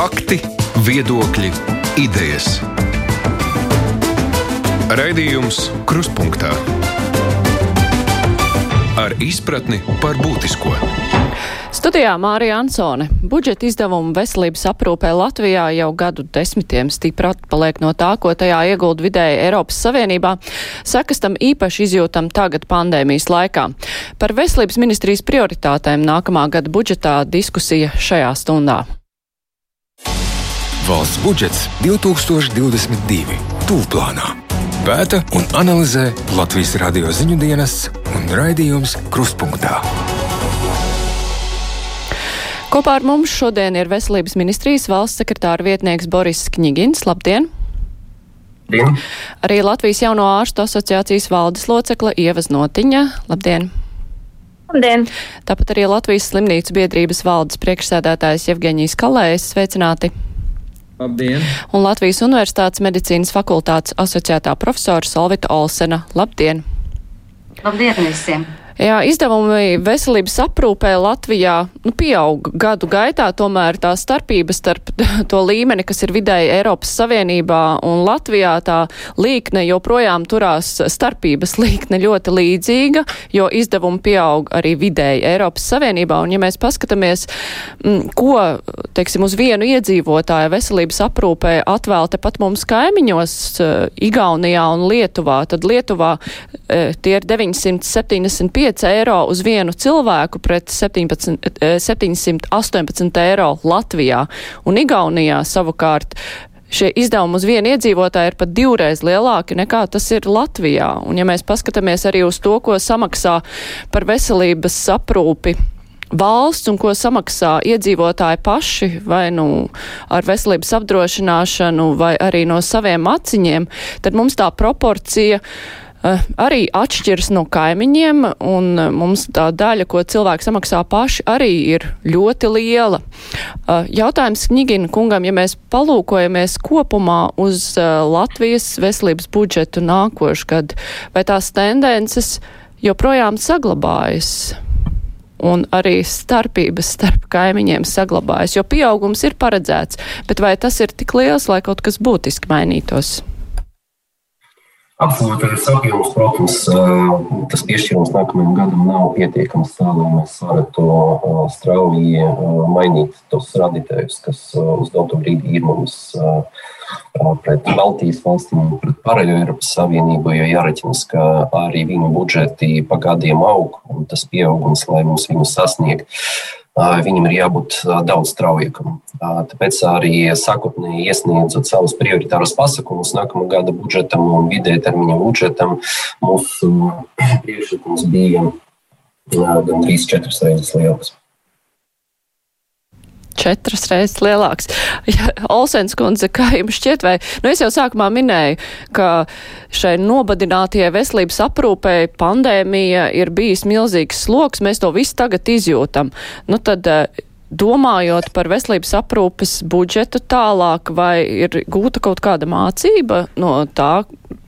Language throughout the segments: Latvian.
Fakti, viedokļi, idejas. Raidījums Kruspunkta ar izpratni par būtisko. Studijā Mārija Ansone. Budžeta izdevumu veselības aprūpē Latvijā jau gadu desmitiem stipri atpaliek no tā, ko tajā iegulda vidēji Eiropas Savienībā. Sekas tam īpaši izjūtam tagad pandēmijas laikā. Par veselības ministrijas prioritātēm nākamā gada budžetā diskusija šajā stundā. Valsts budžets 2022. Tūplānā. Pēta un analizē Latvijas radio ziņu dienas un raidījums Krustpunktā. Kopā ar mums šodien ir Veselības ministrijas valsts sekretāra vietnieks Boris Kņigins. Labdien! Labdien! Arī Latvijas jauno ārstu asociācijas valdes locekla Ievas Notiņa. Labdien! Labdien! Tāpat arī Latvijas slimnīcu biedrības valdes priekšsēdētājs Jevgeņijs Kalējs. Sveicināti! Labdien! Un Latvijas Universitātes medicīnas fakultātes asociētā profesora Solvita Olsena. Labdien! Labdien visiem! Jā, izdevumi veselības aprūpē Latvijā nu, pieaug gadu gaitā, tomēr tā starpība starp to līmeni, kas ir vidēji Eiropas Savienībā un Latvijā, tā līkne joprojām turās starpības līkne ļoti līdzīga, jo izdevumi pieaug arī vidēji Eiropas Savienībā. Un ja mēs paskatāmies, m, ko, teiksim, uz vienu iedzīvotāju veselības aprūpē atvēl tepat mums kaimiņos, Igaunijā un Lietuvā, tad Lietuvā tie ir 975 5 eiro uz vienu cilvēku pret 17, 718 eiro Latvijā. Un Igaunijā savukārt šie izdevumi uz vienu iedzīvotāju ir pat divreiz lielāki nekā tas ir Latvijā. Un ja mēs paskatāmies arī uz to, ko samaksā par veselības aprūpi valsts un ko samaksā iedzīvotāji paši, vai nu ar veselības apdrošināšanu, vai arī no saviem maciņiem, tad mums tā proporcija Eh, arī atšķiras no kaimiņiem, un eh, mums tā daļa, ko cilvēki samaksā paši, arī ir ļoti liela. Eh, jautājums Knigina kungam, ja mēs palūkojamies kopumā uz Latvijas veselības budžetu nākošu gadu, vai tās tendences joprojām saglabājas? un arī starpības starp kaimiņiem saglabājas, jo pieaugums ir paredzēts, bet vai tas ir tik liels, lai kaut kas būtiski mainītos? Absolūtais apjoms, protams, tas piešķīrums nākamajam gadam nav pietiekams lai mēs varētu strauji mainīt tos radītājus, kas uz dotu brīdi ir mums pret Baltijas valstīm un pret pārējo Eiropas Savienību, jo jāreķinas, ka arī viņu budžeti pa gadiem aug, un tas pieaugums, lai mums viņu sasniegt, viņam ir jābūt daudz straujākam. Tāpēc arī sākotnēji iesniedzot savus prioritāros pasākumus nākamā gada budžetam un vidēja termiņa budžetam, mūsu priekšlikums bija gandrīz četras reizes lielāks četras reizes lielāks. Ja, Olsens kundze, kā jums šķiet, vai, nu es jau sākumā minēju, ka šai nobadinātie veselības aprūpē pandēmija ir bijis milzīgs sloks, mēs to visu tagad izjūtam. Nu tad, eh, domājot par veselības aprūpes budžetu tālāk, vai ir gūta kaut kāda mācība no tā,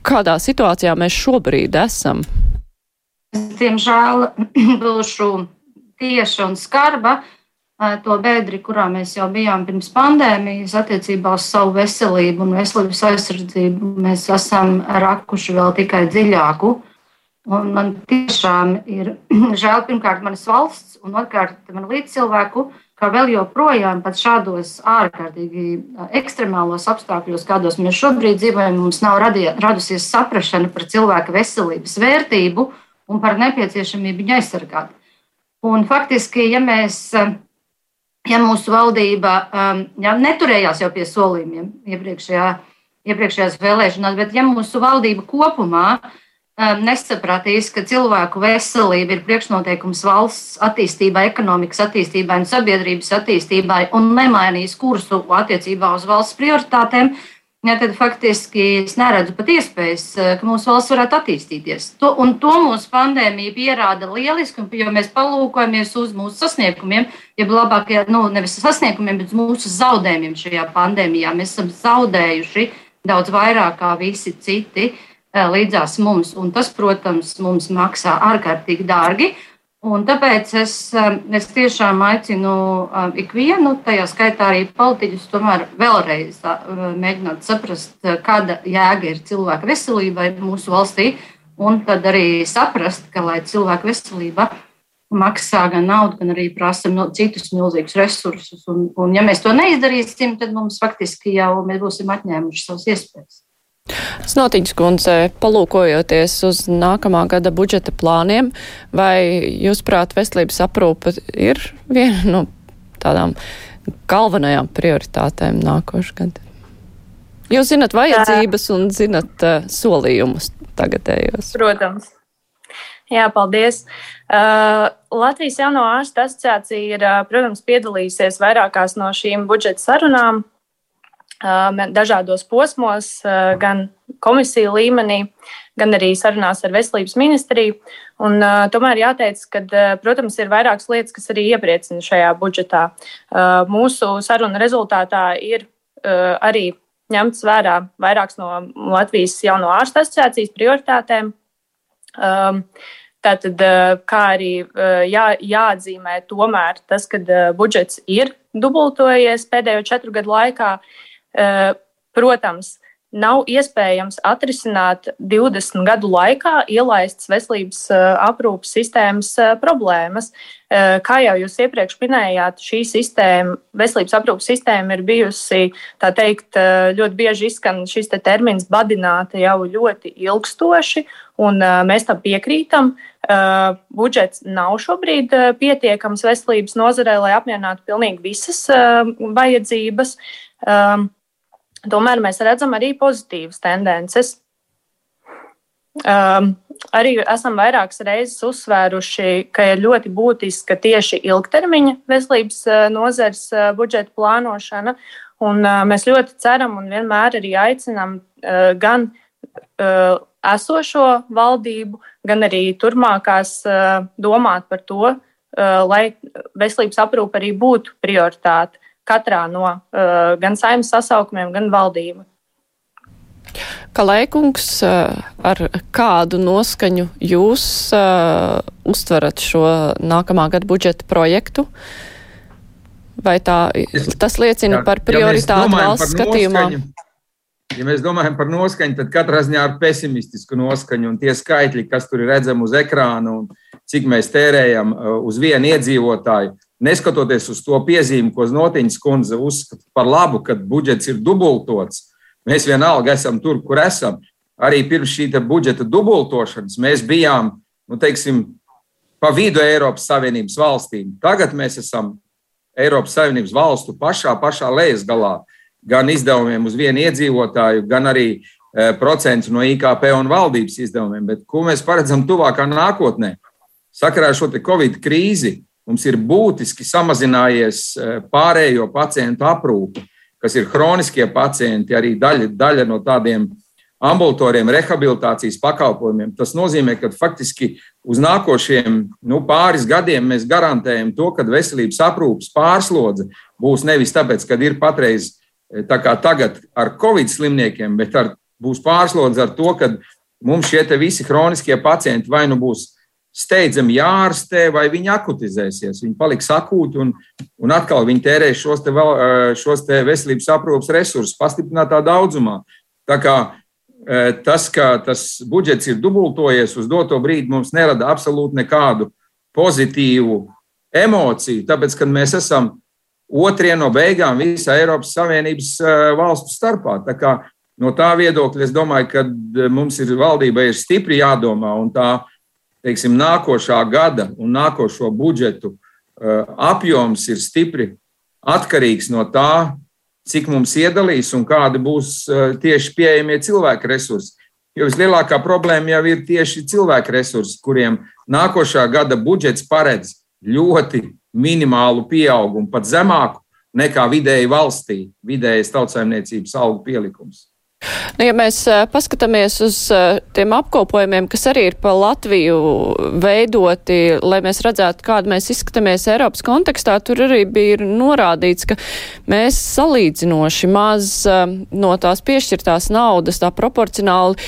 kādā situācijā mēs šobrīd esam? Diemžēl būšu tieša un skarba to bedri, kurā mēs jau bijām pirms pandēmijas, attiecībā uz savu veselību un veselības aizsardzību, mēs esam rakuši vēl tikai dziļāku. Un man tiešām ir žēl pirmkārt manas valsts un otrkārt man līdzcilvēku, ka vēl joprojām pat šādos ārkārtīgi ekstremālos apstākļos, kādos mēs šobrīd dzīvojam, mums nav radie, radusies saprašana par cilvēka veselības vērtību un par nepieciešamību viņu aizsargāt. Un faktiski, ja mēs ja mūsu valdība um, ja, neturējās jau pie solījumiem iepriekšējā, iepriekšējās vēlēšanās, bet ja mūsu valdība kopumā um, nesapratīs, ka cilvēku veselība ir priekšnoteikums valsts attīstībai, ekonomikas attīstībai un sabiedrības attīstībai un nemainīs kursu attiecībā uz valsts prioritātēm, ja, tad faktiski es neredzu pat iespējas, eh, ka mūsu valsts varētu attīstīties. To, un to mūsu pandēmija pierāda lieliski, jo mēs palūkojamies uz mūsu sasniegumiem, jeb labākajā, nu, nevis sasniegumiem, bet mūsu zaudējumiem šajā pandēmijā. Mēs esam zaudējuši daudz vairāk kā visi citi eh, līdzās mums, un tas, protams, mums maksā ārkārtīgi dārgi. Un tāpēc es, es tiešām aicinu ikvienu, tajā skaitā arī politiķus, tomēr vēlreiz mēģināt saprast, kāda jēga ir cilvēka veselībai mūsu valstī, un tad arī saprast, ka, lai cilvēka veselība maksā gan naudu, gan arī prasa citus milzīgus resursus. Un, un ja mēs to neizdarīsim, tad mums faktiski jau mēs būsim atņēmuši savas iespējas. Snotiņas kundze, palūkojoties uz nākamā gada budžeta plāniem, vai jūs prāt veselības aprūpe ir viena no tādām galvenajām prioritātēm nākošu gadu? Jūs zinat vajadzības un zinat uh, solījumus tagadējos. Protams. Jā, paldies. Uh, Latvijas jauno ārstu asociācija ir, uh, protams, piedalījusies vairākās no šīm budžeta sarunām dažādos posmos, gan komisiju līmenī, gan arī sarunās ar veselības ministriju. Un, tomēr jāteic, ka, protams, ir vairākas lietas, kas arī iepriecina šajā budžetā. Mūsu sarunu rezultātā ir arī ņemts vērā vairākas no Latvijas jauno ārstu asociācijas prioritātēm. Tātad, kā arī jā, jāatzīmē, tomēr tas, ka budžets ir dubultojies pēdējo četru gadu laikā, Eh, protams, nav iespējams atrisināt 20 gadu laikā ielaistas veselības eh, aprūpas sistēmas eh, problēmas. Kā jau jūs iepriekš minējāt, šī sistēma, veselības aprūpas sistēma ir bijusi, tā teikt, ļoti bieži izskan šis te termins badināta jau ļoti ilgstoši, un mēs tam piekrītam. Budžets nav šobrīd pietiekams veselības nozarē, lai apmierinātu pilnīgi visas vajadzības. Tomēr mēs redzam arī pozitīvas tendences. Um, arī esam vairākas reizes uzsvēruši, ka ir ļoti būtiska tieši ilgtermiņa veselības uh, nozares uh, budžeta plānošana. Un, uh, mēs ļoti ceram un vienmēr arī aicinām uh, gan uh, esošo valdību, gan arī turpmākās uh, domāt par to, uh, lai veselības aprūpe arī būtu prioritāte katrā no uh, gan saimnes sasaukumiem, gan valdība. Kalēkungs, uh, ar kādu noskaņu jūs uh, uztverat šo nākamā gada budžeta projektu? Vai tā, tas liecina par prioritāti ja valsts skatījumā? Noskaņu, ja mēs domājam par noskaņu, tad katrā ziņā ar pesimistisku noskaņu un tie skaitļi, kas tur ir redzami uz ekrāna un cik mēs tērējam uz vienu iedzīvotāju, neskatoties uz to piezīmi, ko Znotiņas kundze uzskata par labu, ka budžets ir dubultots, mēs vienalga esam tur, kur esam. Arī pirms šī budžeta dubultošanas mēs bijām, nu, teiksim, pa vidu Eiropas Savienības valstīm. Tagad mēs esam Eiropas Savienības valstu pašā, pašā lejas galā, gan izdevumiem uz vienu iedzīvotāju, gan arī e, procentu no IKP un valdības izdevumiem. Bet ko mēs paredzam tuvākā nākotnē? Sakarā ar šo Covid krīzi Mums ir būtiski samazinājies eh, pārējo pacientu aprūpe, kas ir chroniskie pacienti, arī daļa, daļa no tādiem ambulatoriem rehabilitācijas pakalpojumiem. Tas nozīmē, ka faktiski uz nākošiem nu, pāris gadiem mēs garantējam to, ka veselības aprūpes pārslodze būs nevis tāpēc, ka ir patreiz eh, tā kā tagad ar covid slimniekiem, bet ar, būs pārslodze ar to, ka mums šie visi chroniskie pacienti vai nu būs steidzami jārastē, vai viņi akutizēsies. Viņi paliks akūti un, un atkal viņi tērēs šos, te, šos te veselības aprūpas resursus pastiprinātā daudzumā. Tā kā tas, ka tas budžets ir dubultojies uz doto brīdi, mums nerada absolūti nekādu pozitīvu emociju, tāpēc, ka mēs esam otrie no beigām visā Eiropas Savienības valstu starpā. Tā kā no tā viedokļa es domāju, ka mums ir valdībai ir stipri jādomā un tā teiksim, nākošā gada un nākošo budžetu eh, apjoms ir stipri atkarīgs no tā, cik mums iedalīs un kādi būs eh, tieši pieejamie cilvēku resursi. Jo vislielākā problēma jau ir tieši cilvēku resursi, kuriem nākošā gada budžets paredz ļoti minimālu pieaugumu, pat zemāku nekā vidēji valstī, vidējas tautsājumniecības algu pielikums. Nu, ja mēs paskatāmies uz tiem apkopojumiem, kas arī ir pa Latviju veidoti, lai mēs redzētu, kāda mēs izskatāmies Eiropas kontekstā, tur arī bija norādīts, ka mēs salīdzinoši maz no tās piešķirtās naudas tā proporcionāli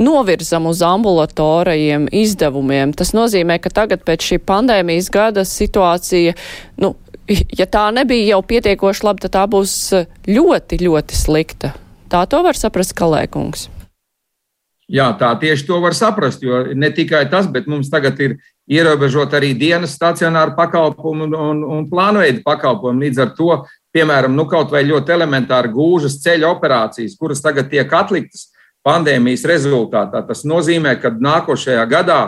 novirzam uz ambulatorajiem izdevumiem. Tas nozīmē, ka tagad pēc šī pandēmijas gada situācija, nu, ja tā nebija jau pietiekoši laba, tad tā būs ļoti, ļoti slikta. Tā to var saprast Kalēkungs. Jā, tā tieši to var saprast, jo ne tikai tas, bet mums tagad ir ierobežot arī dienas stacionāru pakalpojumu un, un, un plānveidu pakalpojumu. Līdz ar to, piemēram, nu, kaut vai ļoti elementāri gūžas ceļa operācijas, kuras tagad tiek atliktas pandēmijas rezultātā, tas nozīmē, ka nākošajā gadā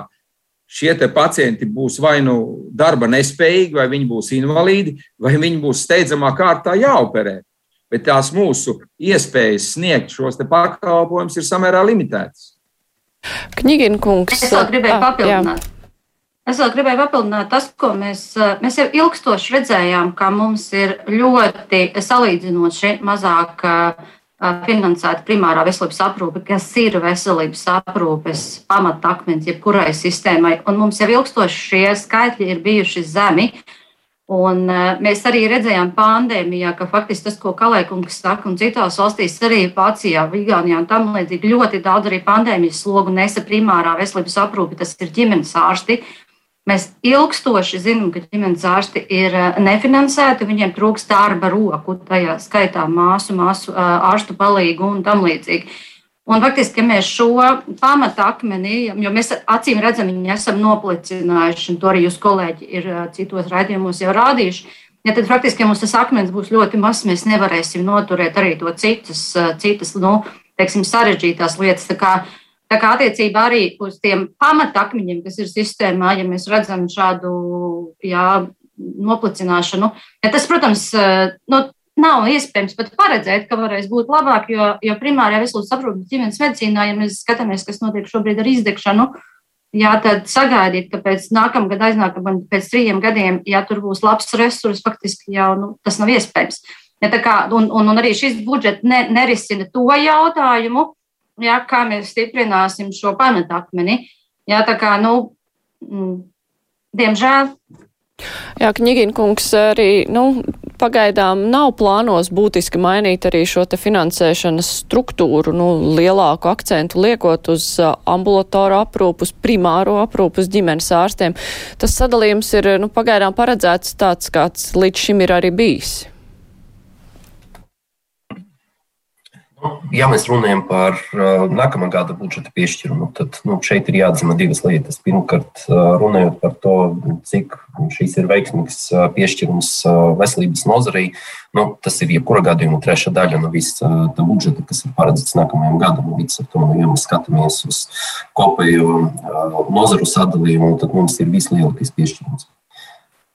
šie pacienti būs vai nu darba nespējīgi, vai viņi būs invalīdi, vai viņi būs steidzamā kārtā jāoperē bet tās mūsu iespējas sniegt šos pakalpojumus ir samērā limitētas. Knigina kungs. Es vēl gribēju ah, papildināt. Jā. Es vēl gribēju papildināt tas, ko mēs, mēs jau ilgstoši redzējām, ka mums ir ļoti salīdzinoši mazāk finansēta primārā veselības aprūpe, kas ir veselības aprūpes pamatakmens jebkurai sistēmai. Un mums jau ilgstoši šie skaitļi ir bijuši zemi. Uh, Un, uh, mēs arī redzējām pandēmijā, ka faktiski tas, ko Kalēkungs saka, un citās valstīs, arī Vācijā, Vigānijā un tam līdzīgi, ļoti daudz arī pandēmijas slogu nesa primārā veselības aprūpe, tas ir ģimenes ārsti. Mēs ilgstoši zinām, ka ģimenes ārsti ir eh, nefinansēti, viņiem trūkst darba roku, tajā skaitā māsu, māsu ārstu palīgu un tam līdzīgi. Un faktiski, ja mēs šo pamatakmeni, jo mēs acīm redzam, viņi esam noplicinājuši, un to arī jūs kolēģi ir citos raidījumos jau rādījuši, ja tad faktiski, ja mums tas akmens būs ļoti mazs, mēs nevarēsim noturēt arī to citas, citas nu, teiksim, sarežģītās lietas. Tā kā, tā kā attiecībā arī uz tiem pamatakmeņiem, kas ir sistēmā, ja mēs redzam šādu jā, noplicināšanu, ja tas, protams, no, nav iespējams pat paredzēt, ka varēs būt labāk, jo, jo primārajā veselības aprūpes ģimenes medicīnā, ja mēs skatāmies, kas notiek šobrīd ar izdegšanu, jā, tad sagaidīt, ka pēc nākamgad, aiznākamgad, pēc trījiem gadiem, ja tur būs labs resurs, faktiski jau nu, tas nav iespējams. Ja, kā, un, un, un arī šis budžets ne, nerisina to jautājumu, ja, kā mēs stiprināsim šo pamatakmeni. Ja, tā kā, nu, mm, diemžēl Jā, Knigina kungs arī, nu, pagaidām nav plānos būtiski mainīt arī šo te finansēšanas struktūru, nu, lielāku akcentu liekot uz ambulatoru aprūpu, uz primāro aprūpu, uz ģimenes ārstiem. Tas sadalījums ir, nu, pagaidām paredzēts tāds, kāds līdz šim ir arī bijis. Ja mēs runājam par uh, nākamā gada budžeta piešķirumu, tad nu, šeit ir jāatzīmē divas lietas. Pirmkārt, uh, runājot par to, cik šīs ir veiksmīgs uh, piešķirums uh, veselības nozarei, nu, tas ir jebkurā gadījumā trešā daļa no visa uh, budžeta, kas ir paredzēts nākamajam gadam. Līdz ar to, nu, ja mēs skatāmies uz kopējo uh, nozaru sadalījumu, tad mums ir vislielākais piešķirums.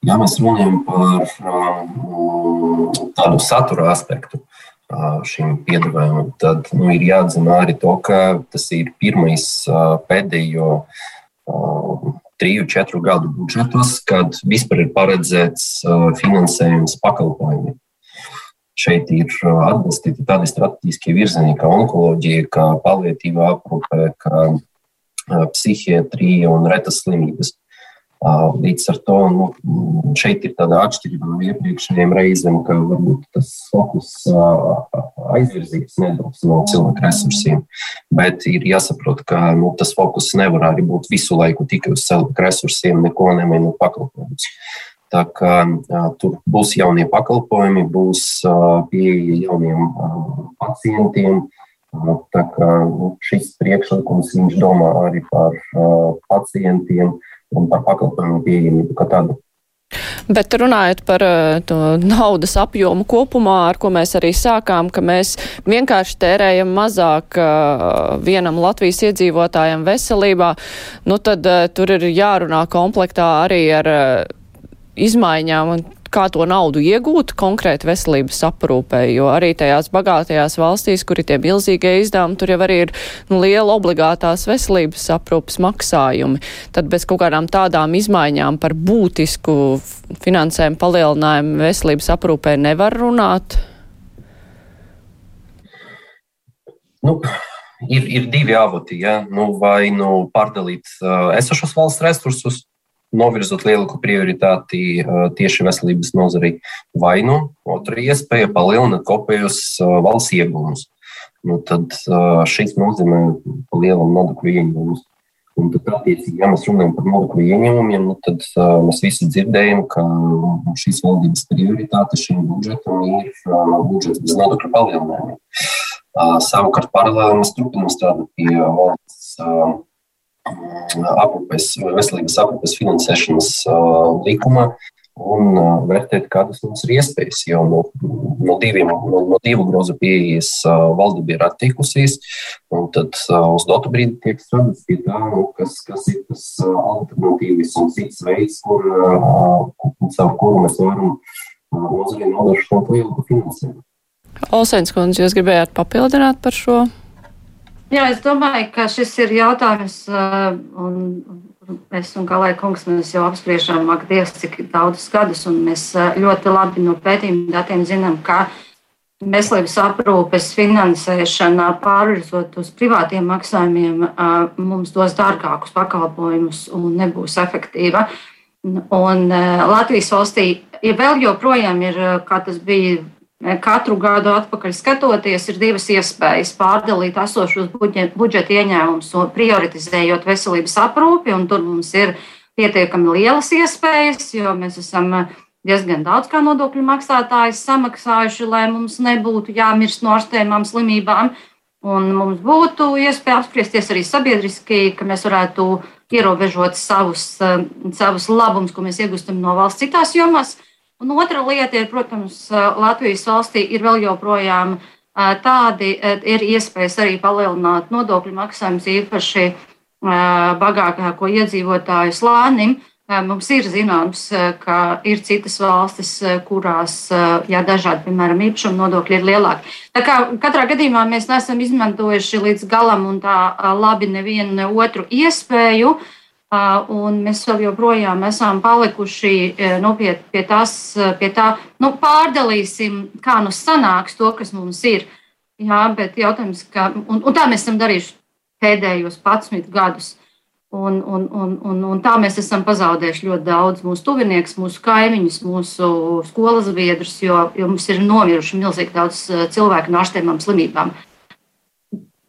Ja mēs runājam par uh, tādu satura aspektu, šim piedāvājumam, tad nu, ir jāatzīmē arī to, ka tas ir pirmais pēdējo triju, četru gadu budžetos, kad vispār ir paredzēts finansējums pakalpojumiem. Šeit ir atbalstīti tādi strateģiskie virzieni, kā onkoloģija, kā palietīva aprūpe, kā psihiatrija un retas slimības. Līdz ar to nu, šeit ir tāda atšķirība no iepriekšējiem reizēm, ka varbūt tas fokus aizvirzīts nedaudz no cilvēku resursiem. Bet ir jāsaprot, ka nu, tas fokus nevar arī būt visu laiku tikai uz cilvēku resursiem, neko nemainot pakalpojumus. Tā kā tur būs jaunie pakalpojumi, būs pieeja jauniem pacientiem. Tā kā nu, šis priekšlikums viņš domā arī par pacientiem un par pakalpojumu pieejamību kā tādu. Bet runājot par uh, to naudas apjomu kopumā, ar ko mēs arī sākām, ka mēs vienkārši tērējam mazāk uh, vienam Latvijas iedzīvotājam veselībā, nu tad uh, tur ir jārunā komplektā arī ar izmaiņām un kā to naudu iegūt konkrēti veselības aprūpē, jo arī tajās bagātajās valstīs, kur ir tie milzīgie izdevumi, tur jau arī ir nu, liela obligātās veselības aprūpas maksājumi. Tad bez kaut kādām tādām izmaiņām par būtisku finansējumu palielinājumu veselības aprūpē nevar runāt. Nu, ir, ir divi avoti. Ja? Nu, vai nu pārdalīt uh, esošos valsts resursus, novirzot lielāku prioritāti tieši veselības nozarei, vai nu otra iespēja palielināt kopējos valsts iegūmus. Nu, tad šis nozīmē lielu nodokļu ieņēmumus. Un tad, attiecīgi, ja mēs runājam par nodokļu ieņēmumiem, nu, tad uh, mēs visi dzirdējam, ka šīs valdības prioritāte šim budžetam ir uh, budžets bez nodokļu palielinājumiem. Uh, savukārt, paralēli mēs turpinām strādāt pie valsts uh, aprūpes, veselības aprūpes finansēšanas uh, likuma, un uh, vērtēt, kādas mums ir iespējas. Jo no, no, diviem, no, no divu grozu pieejas uh, valdība ir attikusies, un tad uz dotu brīdi tiek strādāts pie tā, nu, kas, kas ir tas alternatīvs un cits veids, kur, caur kuru mēs varam nozarei nodrošināt lielu finansējumu. Olsēns kundze, jūs gribējāt papildināt par šo? Jā, es domāju, ka šis ir jautājums, un Es un Galē kungs mēs jau apspriežam, ak, Dievs, cik daudzus gadus, un mēs ļoti labi no pētījuma datiem zinām, ka veselības aprūpes finansēšana pārvirzot uz privātiem maksājumiem mums dos dārgākus pakalpojumus un nebūs efektīva. Un Latvijas valstī ja vēl joprojām ir, kā tas bija Katru gadu atpakaļ skatoties, ir divas iespējas pārdalīt esošos budžeta ieņēmumus, prioritizējot veselības aprūpi, tur mums ir pietiekami lielas iespējas, jo mēs esam diezgan daudz kā nodokļu maksātājs samaksājuši, lai mums nebūtu jāmirst no ārstējumām slimībām. Un mums būtu iespēja apspriesties arī sabiedriski, ka mēs varētu ierobežot savus, savus labumus, ko mēs iegūstam no valsts citās jomās. Un otra lieta ir, protams, Latvijas valstī ir vēl joprojām tādi, ir iespējas arī palielināt nodokļu maksājumus īpaši bagātāko iedzīvotāju slānim. Mums ir zināms, ka ir citas valstis, kurās jā, dažādi, piemēram, īpašuma nodokļi ir lielāki. Tā kā katrā gadījumā mēs neesam izmantojuši līdz galam un tā labi nevienu ne otru iespēju. Uh, Un mēs vēl joprojām esam palikuši nu, pie, pie, tās, pie tā, nu, pārdalīsim, kā nu sanāks to, kas mums ir. Jā, bet jautājums, ka, un, un tā mēs esam darījuši pēdējos 11 gadus. Un, un, un, un, un tā mēs esam pazaudējuši ļoti daudz mūsu tuvinieks, mūsu kaimiņus, mūsu skolas biedrus, jo, jo mums ir nomiruši milzīgi daudz cilvēku no ārstēmām slimībām.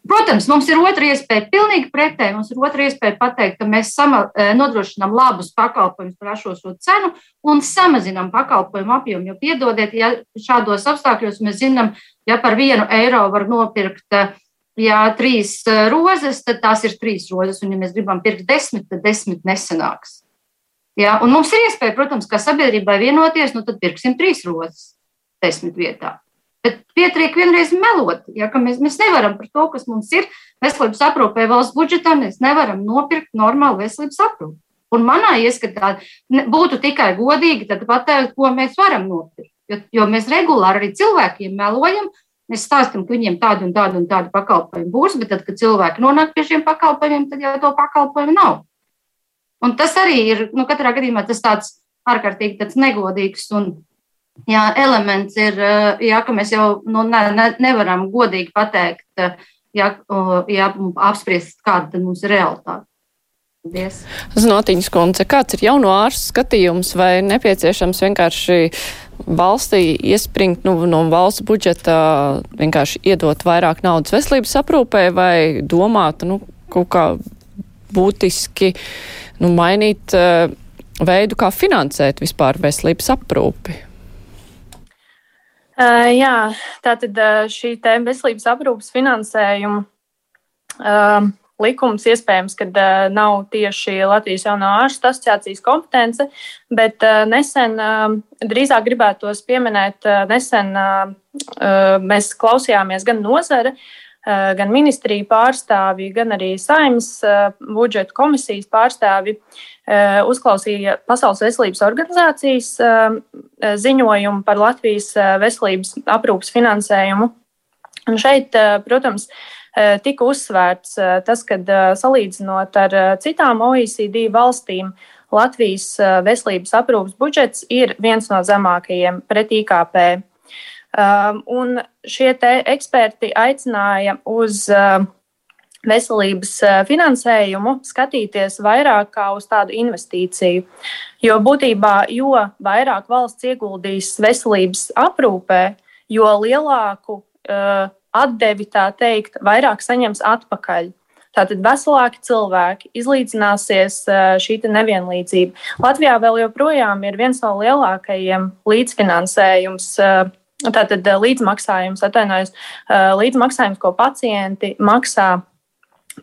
Protams, mums ir otra iespēja, pilnīgi pretēji. Mums ir otra iespēja pateikt, ka mēs sama, e, nodrošinām labus pakalpojumus par šo cenu un samazinām pakalpojumu apjomu. Jo, piedodiet, ja šādos apstākļos mēs zinām, ja par vienu eiro var nopirkt e, ja trīs e, rozes, tad tās ir trīs rozes. Un, ja mēs gribam pirkt desmit, tad desmit nesanāks. Ja? Un mums ir iespēja, protams, kā sabiedrībai vienoties, nu tad pirksim trīs rozes desmit vietā. Bet pietrīk vienreiz melot, ja, mēs, mēs nevaram par to, kas mums ir veselības aprūpē valsts budžetā, mēs nevaram nopirkt normālu veselības aprūpi. Un manā ieskatā būtu tikai godīgi pateikt, ko mēs varam nopirkt. Jo, jo mēs regulāri arī cilvēkiem melojam, mēs stāstām, ka viņiem tādu un tādu un tādu pakalpojumu būs, bet tad, kad cilvēki nonāk pie šiem pakalpojumiem, tad jau to pakalpojumu nav. Un tas arī ir, nu, katrā gadījumā tas tāds ārkārtīgi tāds negodīgs un jā, elements ir, eh, jā, ka mēs jau nu, ne, ne, nevaram godīgi pateikt, eh, jā, jā, apspriest, kāda mums ir realitāte. Paldies. Znotiņas kundze, kāds ir jauno ārstu skatījums vai nepieciešams vienkārši valstī iespringt nu, no valsts budžeta, vienkārši iedot vairāk naudas veselības aprūpē vai domāt, nu, kaut kā būtiski nu, mainīt uh, veidu, kā finansēt vispār veselības aprūpi? Uh, jā, tātad uh, šī veselības aprūpas finansējuma uh, likums iespējams, ka uh, nav tieši Latvijas jauno ārstu asociācijas kompetence, bet uh, nesen, uh, drīzāk gribētos pieminēt, uh, nesen uh, uh, mēs klausījāmies gan nozare, uh, gan ministriju pārstāvji, gan arī saimnes uh, budžeta komisijas pārstāvji Eh, uzklausīja Pasaules veselības organizācijas eh, ziņojumu par Latvijas eh, veselības aprūpas finansējumu. Un šeit, protams, tika uzsvērts tas, ka salīdzinot ar citām OECD valstīm, Latvijas veselības aprūpas budžets ir viens no zemākajiem pret IKP. Un šie eksperti aicināja uz veselības finansējumu skatīties vairāk kā uz tādu investīciju. Jo būtībā, jo vairāk valsts ieguldīs veselības aprūpē, jo lielāku uh, atdevi, tā teikt, vairāk saņems atpakaļ. Tātad veselāki cilvēki izlīdzināsies šī nevienlīdzība. Latvijā vēl joprojām ir viens no lielākajiem līdzfinansējums. Tātad līdzmaksājums, atvainojos, līdzmaksājums, ko pacienti maksā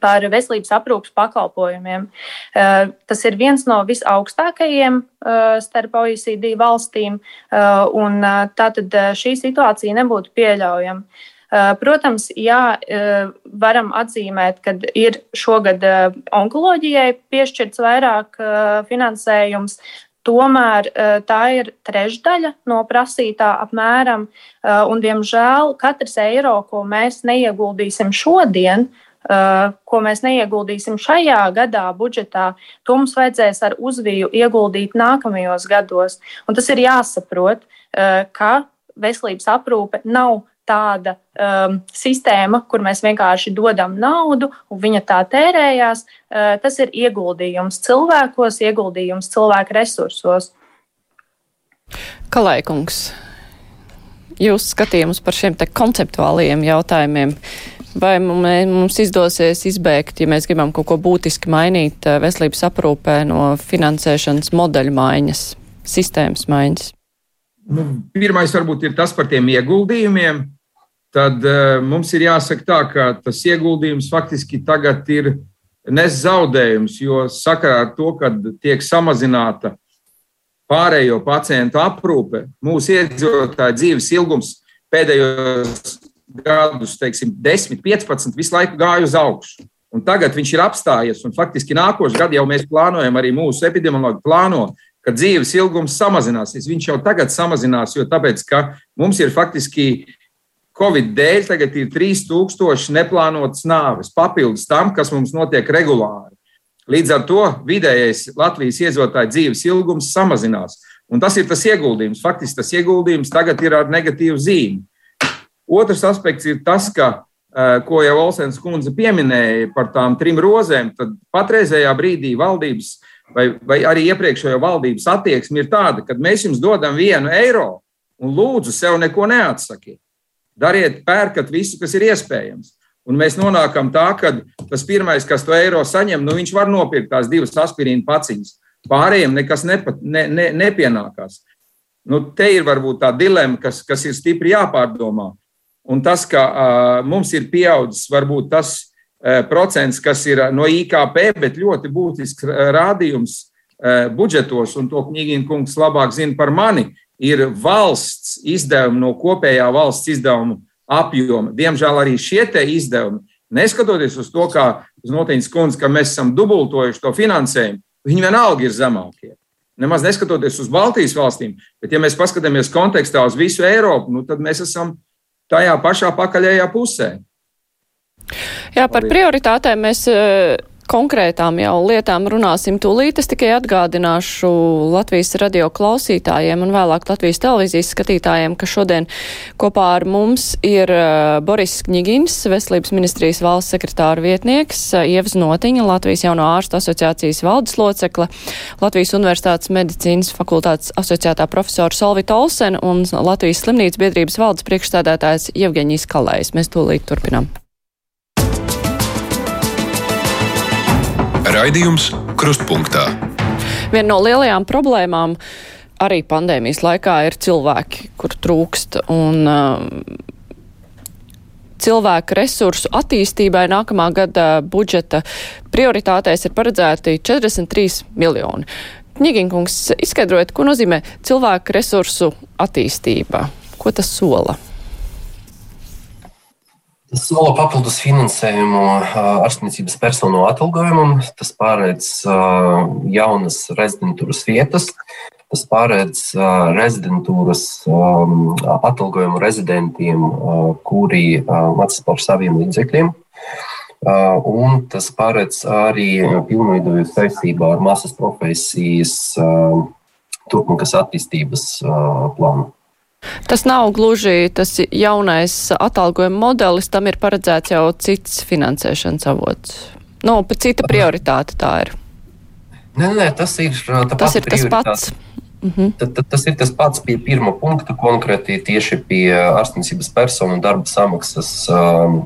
par veselības aprūpas pakalpojumiem. Tas ir viens no visaugstākajiem starp OECD valstīm, un tātad šī situācija nebūtu pieļaujama. Eh, protams, jā, eh, varam atzīmēt, ka ir šogad eh, onkoloģijai piešķirts vairāk finansējums. Tomēr tā ir trešdaļa no prasītā apmēram, un, diemžēl, katrs eiro, ko mēs neieguldīsim šodien, ko mēs neieguldīsim šajā gadā budžetā, to mums vajadzēs ar uzviju ieguldīt nākamajos gados. Un tas ir jāsaprot, ka veselības aprūpe nav tāda um, sistēma, kur mēs vienkārši dodam naudu un viņa tā tērējās. Uh, tas ir ieguldījums cilvēkos, ieguldījums cilvēku resursos. Kalēkungs, jūs skatījums par šiem konceptuālajiem jautājumiem. Vai mums izdosies izbēgt, ja mēs gribam kaut ko būtiski mainīt uh, veselības aprūpē no finansēšanas modeļu maiņas, sistēmas maiņas? Nu, pirmais varbūt ir tas par tiem ieguldījumiem tad uh, mums ir jāsaka tā, ka tas ieguldījums faktiski tagad ir nes zaudējums, jo sakarā ar to, ka tiek samazināta pārējo pacientu aprūpe, mūsu iedzīvotāju dzīves ilgums pēdējos gadus, teiksim, 10, 15, visu laiku gāja uz augšu. Un tagad viņš ir apstājies, un faktiski nākošais gads jau mēs plānojam, arī mūsu epidemiologi plāno, ka dzīves ilgums samazināsies. Viņš jau tagad samazinās, jo tāpēc, ka mums ir faktiski Covid dēļ tagad ir 3000 neplānotas nāves, papildus tam, kas mums notiek regulāri. Līdz ar to vidējais Latvijas iedzīvotāju dzīves ilgums samazinās. Un tas ir tas ieguldījums. Faktiski tas ieguldījums tagad ir ar negatīvu zīmi. Otrs aspekts ir tas, ka, eh, ko jau Olsens kundze pieminēja par tām trim rozēm, tad patreizējā brīdī valdības vai, vai arī iepriekšējo valdības attieksme ir tāda, ka mēs jums dodam vienu eiro un lūdzu sev neko neatsakiet. Dariet, pērkat visu, kas ir iespējams. Un mēs nonākam tā, ka tas pirmais, kas to eiro saņem, nu viņš var nopirkt tās divas aspirīnu paciņas. Pārējiem nekas nepa, ne, ne, nepienākās. Nu, te ir varbūt tā dilemma, kas, kas ir stipri jāpārdomā. Un tas, ka uh, mums ir pieaudzis varbūt tas uh, procents, kas ir no IKP, bet ļoti būtisks rādījums uh, budžetos, un to Knīgina kungs labāk zina par mani, ir valsts izdevumi no kopējā valsts izdevumu apjoma. Diemžēl arī šie izdevumi, neskatoties uz to, kā uz noteikts kundze, ka mēs esam dubultojuši to finansējumu, viņi vienalga ir zemākie. Nemaz neskatoties uz Baltijas valstīm, bet, ja mēs paskatāmies kontekstā uz visu Eiropu, nu, tad mēs esam tajā pašā pakaļējā pusē. Jā, par prioritātēm mēs konkrētām jau lietām runāsim tūlīt. Es tikai atgādināšu Latvijas radio klausītājiem un vēlāk Latvijas televīzijas skatītājiem, ka šodien kopā ar mums ir uh, Boris Kņigins, Veselības ministrijas valsts sekretāra vietnieks, uh, Ievas Notiņa, Latvijas jauno ārstu asociācijas valdes locekle, Latvijas Universitātes medicīnas fakultātes asociētā profesora Solvita Olsen un Latvijas slimnīcas biedrības valdes priekšstādātājs Jevgeņijs Kalējs. Mēs tūlīt turpinām. Raidījums Krustpunktā. Viena no lielajām problēmām arī pandēmijas laikā ir cilvēki, kur trūkst. Un, uh, cilvēku resursu attīstībai nākamā gada budžeta prioritātēs ir paredzēti 43 miljoni. Ņiginkungs, izskaidrojiet, ko nozīmē cilvēku resursu attīstība? Ko tas sola? Sola papildus finansējumu ārstniecības personu atalgojumam, tas pārēdz jaunas rezidentūras vietas, tas pārēdz rezidentūras atalgojumu rezidentiem, kuri maksā par saviem līdzekļiem. Un tas pārēdz arī pilnveidoju saistībā ar masas profesijas turpmākas attīstības plānu. Tas nav gluži tas jaunais atalgojuma modelis, tam ir paredzēts jau cits finansēšanas avots. Nu, no, cita prioritāte tā ir. Nē, nē, tas ir, tas ir tas pats. -hmm. tad, tad, tas ir tas pats pie pirmā punkta, konkrēti tieši pie ārstniecības personu darba samaksas um,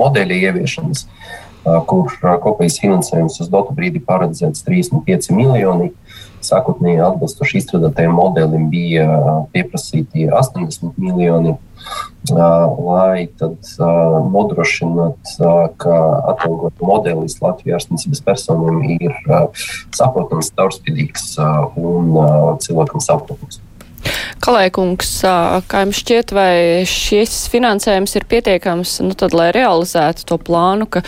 modeļa ieviešanas, uh, kur uh, kopējais finansējums uz dotu brīdi paredzēts 35 miljoni. Sākotnēji atbilstoši izstrādātajam modelim bija pieprasīti 80 miljoni lai tad nodrošinātu, ka atalgojuma modelis Latvijas ārstniecības personām ir saprotams, caurspīdīgs un cilvēkam saprotams. Kalēkungs, kā jums šķiet, vai šis finansējums ir pietiekams, nu tad, lai realizētu to plānu, ka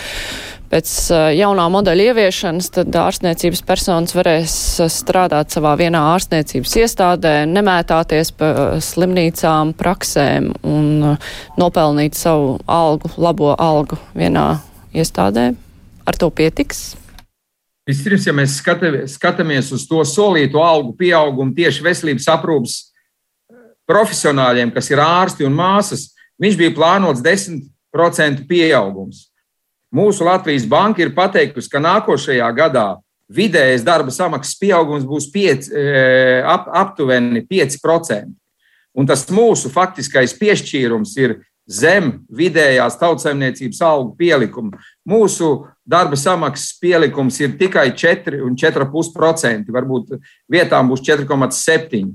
pēc jaunā modeļa ieviešanas, tad ārstniecības personas varēs strādāt savā vienā ārstniecības iestādē, nemētāties pa slimnīcām, praksēm un nopelnīt savu algu, labo algu vienā iestādē. Ar to pietiks? Vispirms, ja mēs skatāmies uz to solīto algu pieaugumu tieši veselības aprūpas profesionāļiem, kas ir ārsti un māsas, viņš bija plānots 10% pieaugums. Mūsu Latvijas banka ir pateikusi, ka nākošajā gadā vidējais darba samaksas pieaugums būs 5, e, ap, aptuveni 5%. Un tas mūsu faktiskais piešķīrums ir zem vidējās tautsēmniecības algu pielikuma. Mūsu darba samaksas pielikums ir tikai 4 un 4,5%, varbūt vietām būs 4,7%,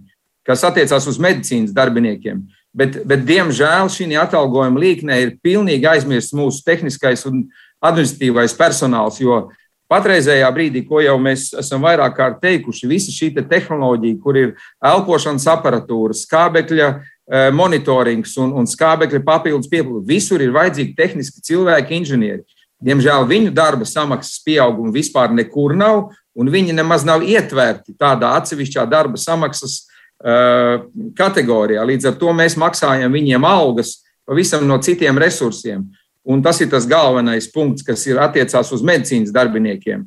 kas attiecās uz medicīnas darbiniekiem. Bet, bet diemžēl šī atalgojuma līknē ir pilnīgi aizmirsts mūsu tehniskais un administratīvais personāls. Jo patreizējā brīdī, ko jau mēs esam vairāk kārt teikuši, visa šī te tehnoloģija, kur ir elpošanas aparatūra, skābekļa eh, monitorings un, un skābekļa papildus pieplūde, visur ir vajadzīgi tehniski cilvēki, inženieri. Diemžēl viņu darba samaksas pieauguma vispār nekur nav, un viņi nemaz nav ietverti tādā atsevišķā darba samaksas uh, kategorijā. Līdz ar to mēs maksājam viņiem algas pavisam no citiem resursiem. Un tas ir tas galvenais punkts, kas ir attiecās uz medicīnas darbiniekiem.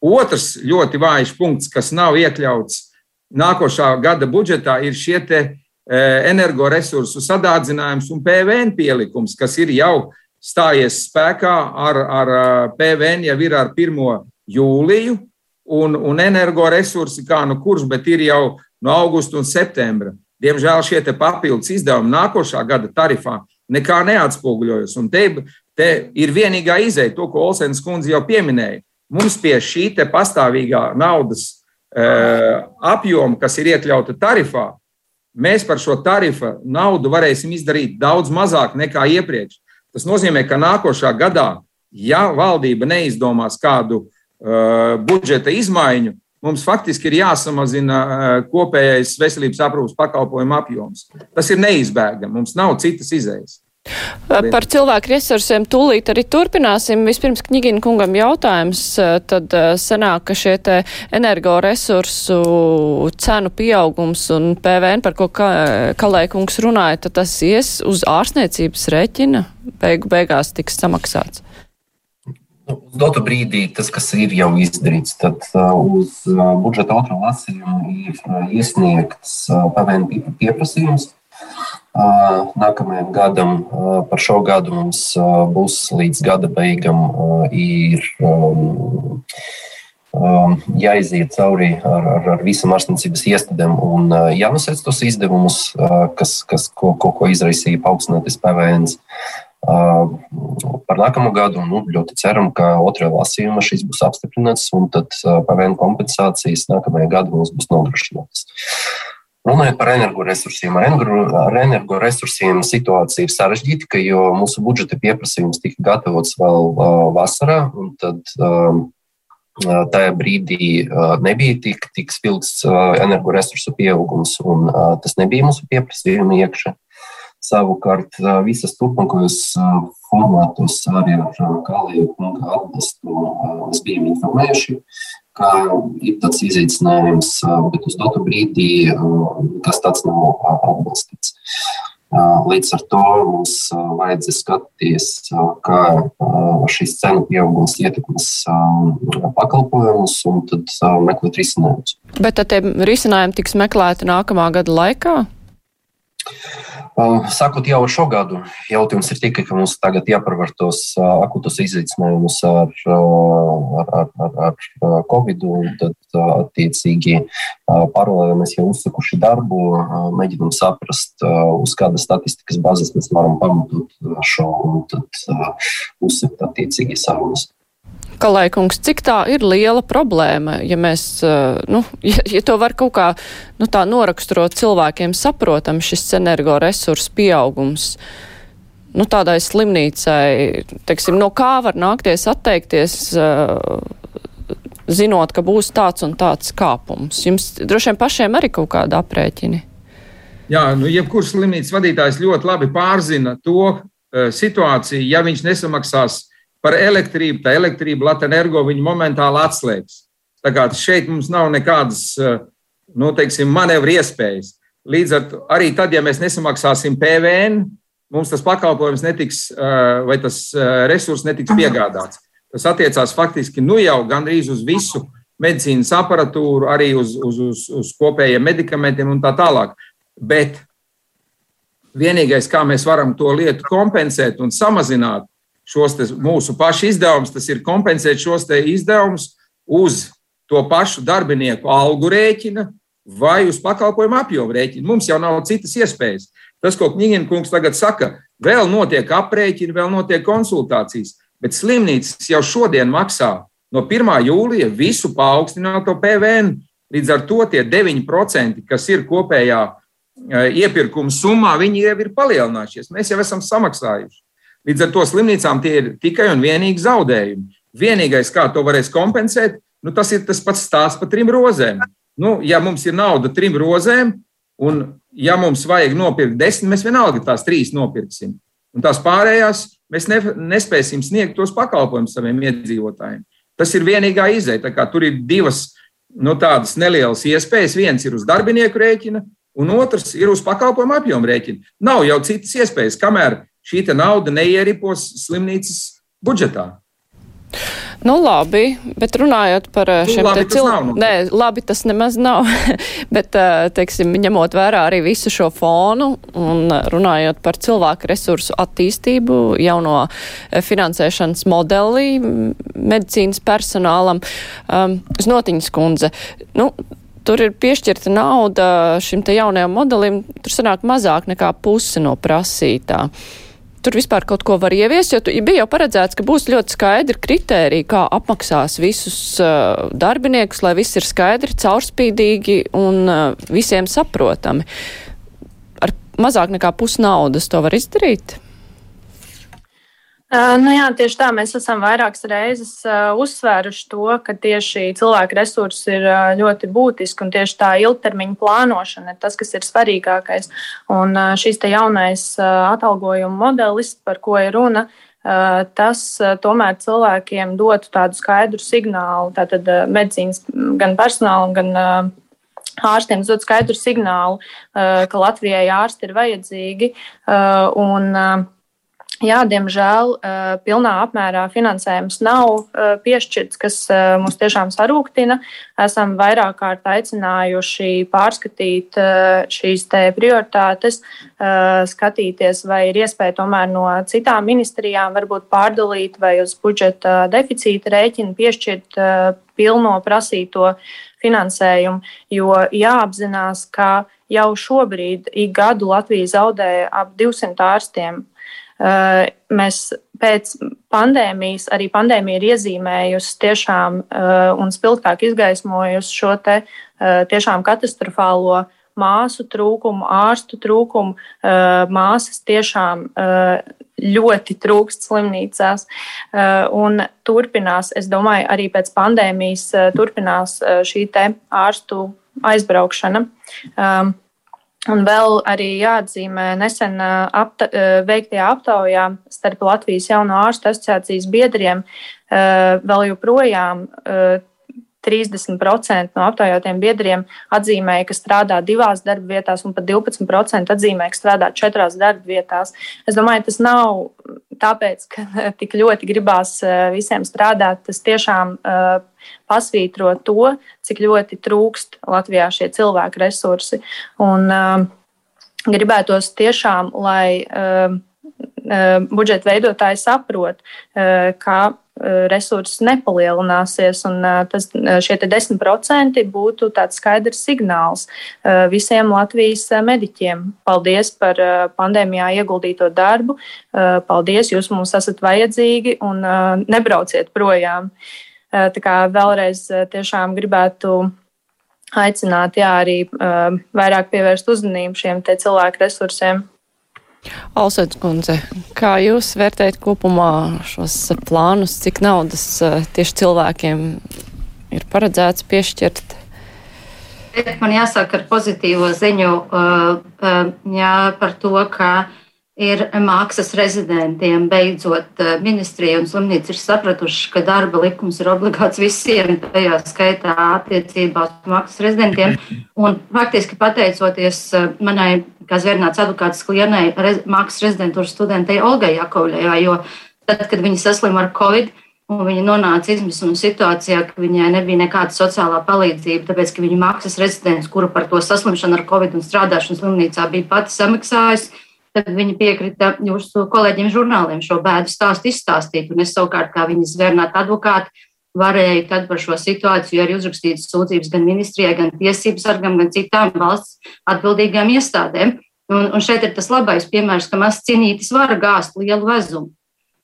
Otrs ļoti vājš punkts, kas nav iekļauts nākošā gada budžetā, ir šie e, energoresursu sadārdzinājums un PVN pielikums, kas ir jau stājies spēkā ar, ar PVN jau ir ar 1. jūliju, un, un energoresursi kā nu kurš, bet ir jau no augusta un septembra. Diemžēl šie papildus izdevumi nākošā gada tarifā nekā neatspoguļojas. Un te, te ir vienīgā izēja, to, ko Olsēnas kundze jau pieminēja. Mums pie šī pastāvīgā naudas uh, apjoma, kas ir iekļauta tarifā, mēs par šo tarifa naudu varēsim izdarīt daudz mazāk nekā iepriekš. Tas nozīmē, ka nākošā gadā, ja valdība neizdomās kādu uh, budžeta izmaiņu, mums faktiski ir jāsamazina kopējais veselības aprūpas pakalpojumu apjoms. Tas ir neizbēgami, mums nav citas izējas. Par cilvēku resursiem tūlīt arī turpināsim. Vispirms Knigina kungam jautājums, tad sanāk, ka šie te energoresursu cenu pieaugums un PVN, par ko Kalē kungs runāja, tad tas ies uz ārstniecības reķina, beigu beigās tiks samaksāts. Nu, uz dotu brīdī tas, kas ir jau izdarīts, tad uh, uz uh, budžeta otro lasījumu ir uh, iesniegts PVN pieprasījums. Nākamajam gadam, par šo gadu mums būs līdz gada beigām ir um, um, jāiziet cauri ar, ar, ar visam ārstniecības iestādēm un jānosēc tos izdevumus, kas, kas, ko, ko, ko izraisīja paaugstinātais PVN. Par nākamo gadu nu, ļoti ceram, ka otrajā lasījumā šis būs apstiprināts, un tad PVN kompensācijas nākamajā gadā mums būs nodrošinātas. Runājot par energoresursiem, ar energoresursiem situācija ir sarežģīta, jo mūsu budžeta pieprasījums tika gatavots vēl vasarā, un tad tajā brīdī nebija tik, tik spilgts energoresursu pieaugums, un tas nebija mūsu pieprasījuma iekšā. Savukārt visas turpmākajos formātos arī ar Kaliju kunga atbalstu mēs bijām informējuši, ka ir tāds izaicinājums, bet uz dotu brīdī tas tāds nav atbalstīts. Līdz ar to mums vajadzēs skatīties, kā šīs cenu pieaugums ietekmēs pakalpojumus un tad meklēt risinājumus. Bet tad tie risinājumi tiks meklēti nākamā gada laikā? Sākot jau ar šo gadu, jautājums ir tikai, ka mums tagad jāparvar tos akūtos izaicinājumus ar, ar, ar, ar, ar Covid, un tad attiecīgi paralēli mēs jau uzsakuši darbu, mēģinam saprast, uz kādas statistikas bāzes mēs varam pamatot šo un tad uzsakt attiecīgi sarunas. Kalaikungs, cik tā ir liela problēma, ja mēs, nu, ja, ja to var kaut kā, nu, tā noraksturot cilvēkiem saprotam šis energoresursu pieaugums, nu, tādai slimnīcai, teiksim, no kā var nākties atteikties, zinot, ka būs tāds un tāds kāpums? Jums droši vien pašiem arī kaut kāda aprēķini. Jā, nu, jebkurš slimnīcas vadītājs ļoti labi pārzina to uh, situāciju, ja viņš nesamaksās par elektrību, tā elektrība Latvijas energo viņu momentāli atslēgs. Tā kā šeit mums nav nekādas eh, nu, teiksim, manevru iespējas. Līdz ar to arī tad, ja mēs nesamaksāsim PVN, mums tas pakalpojums netiks eh, vai tas eh, resurs netiks piegādāts. Tas attiecās faktiski nu jau gandrīz uz visu medicīnas aparatūru, arī uz, uz, uz, uz kopējiem medikamentiem un tā tālāk. Bet vienīgais, kā mēs varam to lietu kompensēt un samazināt, šos mūsu pašu izdevumus, tas ir kompensēt šos izdevumus uz to pašu darbinieku algu rēķina vai uz pakalpojumu apjomu rēķina. Mums jau nav citas iespējas. Tas, ko Knigina kungs tagad saka, vēl notiek aprēķini, vēl notiek konsultācijas, bet slimnīcas jau šodien maksā no 1. jūlija visu paaugstināto PVN. Līdz ar to tie 9%, kas ir kopējā eh, iepirkuma summā, viņi jau ir palielinājušies. Mēs jau esam samaksājuši. Līdz ar to slimnīcām tie ir tikai un vienīgi zaudējumi. Vienīgais, kā to varēs kompensēt, nu, tas ir tas pats stāsts par trim rozēm. Nu, ja mums ir nauda trim rozēm, un ja mums vajag nopirkt desmit, mēs vienalga tās trīs nopirksim. Un tās pārējās mēs ne, nespēsim sniegt tos pakalpojumus saviem iedzīvotājiem. Tas ir vienīgā izēja. Tur ir divas nu, tādas nelielas iespējas. Viens ir uz darbinieku rēķina, un otrs ir uz pakalpojumu apjomu rēķina. Nav jau citas iespējas, kamēr šī nauda neieripos slimnīcas budžetā. Nu, labi, bet runājot par eh, nu, šiem cilvēkiem, nē, labi, tas nemaz nav. bet, eh, teiksim, ņemot vērā arī visu šo fonu un runājot par cilvēku resursu attīstību, jauno eh, finansēšanas modeli medicīnas personālam, um, Znotiņas kundze, nu, tur ir piešķirta nauda šim te jaunajam modelim, tur sanāk mazāk nekā puse no prasītā. Uh, tur vispār kaut ko var ieviest, jo bija jau paredzēts, ka būs ļoti skaidri kritēriji, kā apmaksās visus uh, darbiniekus, lai viss ir skaidri, caurspīdīgi un uh, visiem saprotami. Ar mazāk nekā pusnaudas to var izdarīt? Uh, nu jā, tieši tā mēs esam vairākas reizes uh, uzsvēruši to, ka tieši cilvēku resursi ir uh, ļoti būtiski un tieši tā ilgtermiņa plānošana ir tas, kas ir svarīgākais. Un šis jaunais atalgojuma modelis, par ko ir runa, tas tomēr cilvēkiem dotu tādu skaidru signālu, tātad medicīnas gan personālam, gan ārstiem dot skaidru signālu, ka Latvijai ārsti ir vajadzīgi. Un, Jā, diemžēl pilnā apmērā finansējums nav piešķirts, kas mums tiešām sarūktina. Esam vairāk kārt aicinājuši pārskatīt šīs prioritātes, skatīties, vai ir iespēja tomēr no citām ministrijām varbūt pārdalīt vai uz budžeta deficīta rēķina piešķirt pilno prasīto finansējumu, jo jāapzinās, ka jau šobrīd ik gadu Latvija zaudē ap 200 ārstiem mēs pēc pandēmijas, arī pandēmija ir iezīmējusi tiešām un spilgtāk izgaismojusi šo te tiešām katastrofālo māsu trūkumu, ārstu trūkumu. Māsas tiešām ļoti trūkst slimnīcās. Un turpinās, es domāju, arī pēc pandēmijas turpinās šī te ārstu aizbraukšana. Un vēl arī jāatzīmē nesen apta, veiktajā aptaujā starp Latvijas jauno ārstu asociācijas biedriem vēl joprojām 30% no aptaujātiem biedriem atzīmēja, ka strādā divās darba vietās, un pat 12% atzīmēja, ka strādā četrās darba vietās. Es domāju, tas nav tāpēc, ka tik ļoti gribās visiem strādāt. Tas tiešām uh, pasvītro to, cik ļoti trūkst Latvijā šie cilvēku resursi. Un, uh, gribētos tiešām, lai budžeta veidotāji saprot, ka resursi nepalielināsies, un tas, šie 10% būtu tāds skaidrs signāls visiem Latvijas mediķiem. Paldies par pandēmijā ieguldīto darbu, paldies, jūs mums esat vajadzīgi un nebrauciet projām. Tā kā vēlreiz tiešām gribētu aicināt, jā, arī vairāk pievērst uzmanību šiem cilvēku resursiem. Alsēdz kundze, kā jūs vērtējat kopumā šos plānus, cik naudas uh, tieši cilvēkiem ir paredzēts piešķirt? Man jāsaka ar pozitīvo ziņu uh, jā, par to, ka uh, ir mākslas rezidentiem. Beidzot, eh, ministrija un slimnīca ir sapratuši, ka darba likums ir obligāts visiem, tajā skaitā attiecībā uz mākslas rezidentiem. Un faktiski pateicoties eh, manai, kā zvērnāts advokāts klienai, mākslas rezidentūras studentei Olgai Jakovļai, jo tad, kad viņa saslima ar Covid, Un viņa nonāca izmisuma situācijā, ka viņai nebija nekāda sociālā palīdzība, tāpēc, ka viņa mākslas rezidents, kura par to saslimšanu ar covid un strādāšanu slimnīcā bija pati samaksājusi, tad viņi piekrita jūsu kolēģiem žurnāliem šo bēdu stāstu izstāstīt. Un es savukārt, kā viņas zvērnāta advokāti, varēju tad par šo situāciju arī uzrakstīt sūdzības gan ministrijai, gan tiesības sargam, gan citām valsts atbildīgām iestādēm. Un, un šeit ir tas labais piemērs, ka mazs cienītis var gāzt lielu vezumu.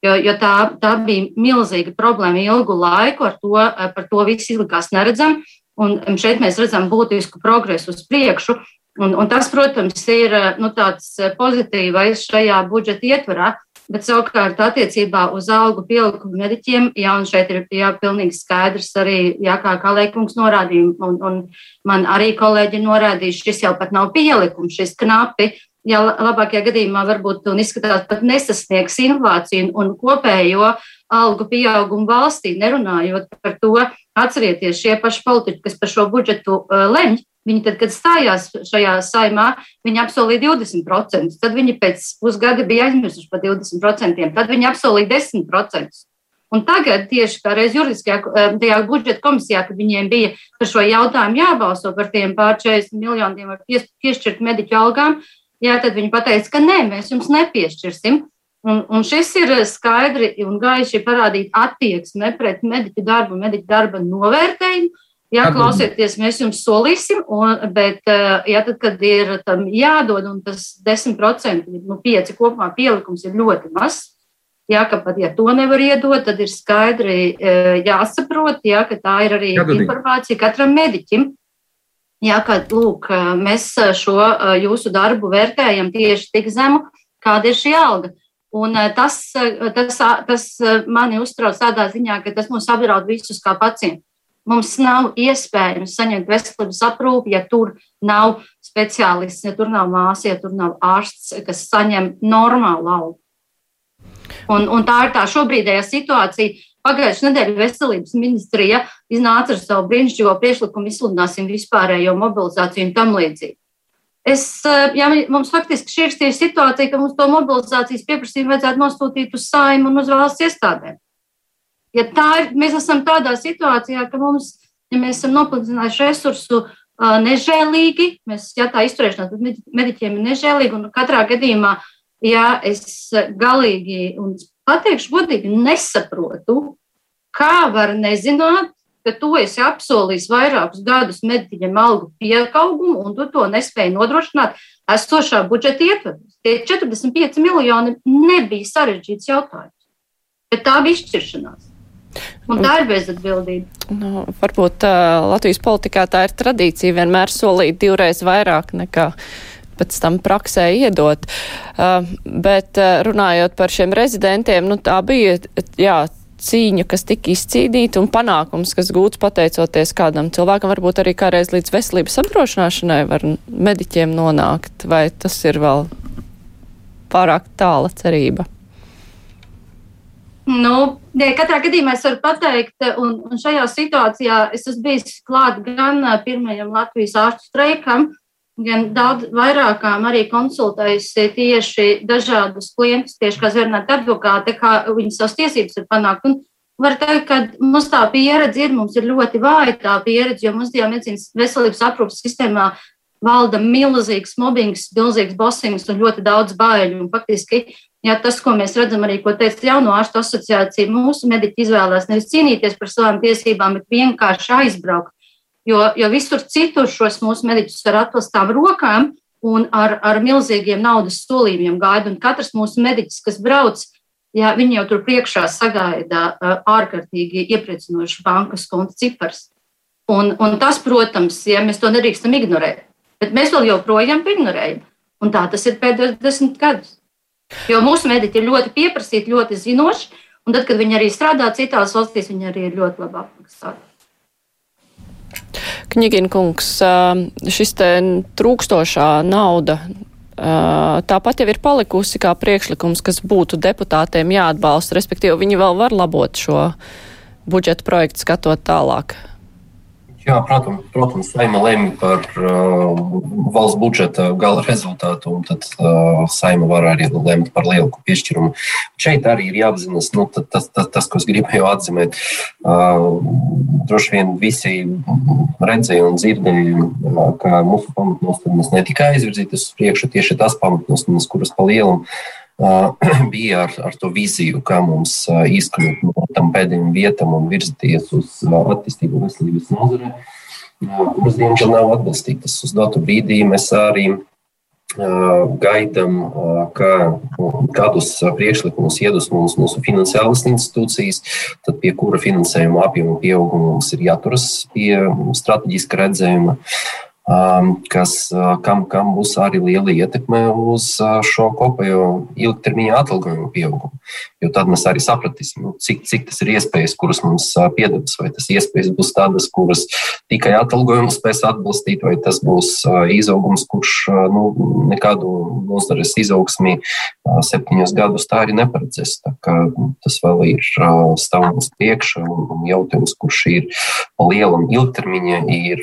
Jo, jo tā, tā bija milzīga problēma ilgu laiku, ar to, par to viss izlikās neredzam. Un šeit mēs redzam būtisku progresu uz priekšu, Un, un tas, protams, ir nu, tāds pozitīvais šajā budžeta ietvarā, bet savukārt attiecībā uz algu pielikumu mediķiem, jā, un šeit ir jā, pilnīgi skaidrs arī, jā, kā Kalēkungs norādīja, un, un man arī kolēģi norādīja, šis jau pat nav pielikums, šis knapi, ja labākajā gadījumā varbūt un izskatās pat nesasniegs inflāciju un, kopējo algu pieaugumu valstī, nerunājot par to, atcerieties šie paši politiķi, kas par šo budžetu uh, lemj, Viņi tad, kad stājās šajā saimā, viņi apsolīja 20%, tad viņi pēc pusgada bija aizmirsuši par 20%, tad viņi apsolīja 10%. Un tagad, tieši kā reiz juridiskajā tajā budžeta komisijā, kad viņiem bija par šo jautājumu jābalso par tiem pār 40 miljoniem vai piešķirt mediķu algām, jā, tad viņi pateica, ka nē, mēs jums nepiešķirsim. Un, un šis ir skaidri un gaiši parādīt attieksmi pret mediķu darbu, mediķu darba novērtējumu Jā, klausieties, mēs jums solīsim, un, bet, eh, jā, tad, kad ir tam jādod, un tas 10%, nu, 5 kopumā pielikums ir ļoti mazs, jā, ka pat, ja to nevar iedot, tad ir skaidri eh, jāsaprot, jā, ka tā ir arī Jādodī. informācija katram mediķim. Jā, ka, lūk, mēs šo eh, jūsu darbu vērtējam tieši tik zemu, kāda ir šī alga. Un tas, tas, tas mani uztrauc tādā ziņā, ka tas mūs apdraud visus kā pacientus. Mums nav iespējams saņemt veselības aprūpi, ja tur nav speciālists, ja tur nav māsa, ja tur nav ārsts, kas saņem normālu algu. Un, un tā ir tā šobrīdējā situācija. Pagājušajā nedēļā veselības ministrija iznāca ar savu brīnišķīgo priekšlikumu, izsludināsim vispārējo mobilizāciju un tam līdzīgi. Es, jā, mums faktiski šī ir situācija, ka mums to mobilizācijas pieprasījumu vajadzētu nosūtīt uz saimu un uz valsts iestādēm. Ja tā ir, mēs esam tādā situācijā, ka mums, ja mēs esam nopludinājuši resursu uh, nežēlīgi, mēs, ja tā izturēšanās pret mediķiem ir nežēlīga, un katrā gadījumā, ja es galīgi un pateikšu godīgi nesaprotu, kā var nezināt, ka tu esi apsolījis vairākus gadus mediķiem algu pieaugumu, un tu to nespēji nodrošināt esošā budžeta ietvaros. Tie 45 miljoni nebija sarežģīts jautājums, bet tā bija izšķiršanās. Un tā ir bezatbildība. Nu, varbūt uh, Latvijas politikā tā ir tradīcija vienmēr solīt divreiz vairāk nekā pēc tam praksē iedot. Uh, bet uh, runājot par šiem rezidentiem, nu, tā bija, jā, cīņa, kas tika izcīnīta un panākums, kas gūts pateicoties kādam cilvēkam, varbūt arī kādreiz līdz veselības apdrošināšanai var mediķiem nonākt, vai tas ir vēl pārāk tāla cerība? Nu, ja katrā gadījumā es varu pateikt, un, un šajā situācijā es esmu bijis klāt gan pirmajam Latvijas ārstu streikam, gan daudz vairākām arī konsultējusi tieši dažādus klientus, tieši kā zvērnāt advokāti, kā viņi savas tiesības ir panākt. Un var teikt, ka mums tā pieredze ir, mums ir ļoti vāja tā pieredze, jo jau medicīnas veselības aprūpas sistēmā valda milzīgs mobbings, milzīgs bosings un ļoti daudz baiļu. Un faktiski, ja tas, ko mēs redzam arī, ko teica jauno ārstu asociācija, mūsu mediķi izvēlās nevis cīnīties par savām tiesībām, bet vienkārši aizbraukt. Jo, jo visur citur šos mūsu mediķus ar atklātām rokām un ar, ar milzīgiem naudas solījumiem gaida. Un katrs mūsu mediķis, kas brauc, jā, viņi jau tur priekšā sagaida ārkārtīgi iepriecinošu bankas konta cipars. Un, un tas, protams, ja mēs to nedrīkstam ignorēt. Bet mēs vēl joprojām ignorējam. Un tā tas ir pēdējos desmit gadus. Jo mūsu mediķi ir ļoti pieprasīti, ļoti zinoši, un tad, kad viņi arī strādā citās valstīs, viņi arī ir ļoti labi apmaksāti. Knigina kungs, šis te trūkstošā nauda tāpat jau ir palikusi kā priekšlikums, kas būtu deputātiem jāatbalsta, respektīvi viņi vēl var labot šo budžeta projektu skatot tālāk. Jā, protams, protams saima lemj par uh, valsts budžeta gala rezultātu, un tad uh, saima var arī lemt par lielāku piešķirumu. Šeit arī ir jāapzinās nu, tas, tas, tas, ko es gribēju atzīmēt. Uh, droši vien visi redzēja un dzirdēja, uh, ka mūsu pamatnostādnes ne tikai aizvirzītas uz priekšu, tieši tās pamatnostādnes, kuras pa lielam bija ar, ar to vīziju, kā mums izkļūt no tam pēdējiem vietām un virzīties uz attīstību veselības nozarē, kuras diemžēl nav atbalstītas. Uz dotu brīdī mēs arī gaidām, ka kādus priekšlikumus iedvesmos mūsu finansiālas institūcijas, tad pie kura finansējuma apjoma pieauguma mums ir jāturas pie strateģiska redzējuma. Um, kas, uh, kam, kam būs arī liela ietekme uz uh, šo kopējo ilgtermiņa atalgojumu pieaugumu. Jo tad mēs arī sapratīsim, nu, cik, cik tas ir iespējas, kuras mums uh, piedāvās. Vai tas iespējas būs tādas, kuras tikai atalgojumu spēs atbalstīt, vai tas būs izaugums, kurš nu, nekādu nozares izaugsmī septiņos gadus tā arī neparedzēs. Tā tas vēl ir stāvams priekšā un jautājums, kurš ir lielam ilgtermiņa, ir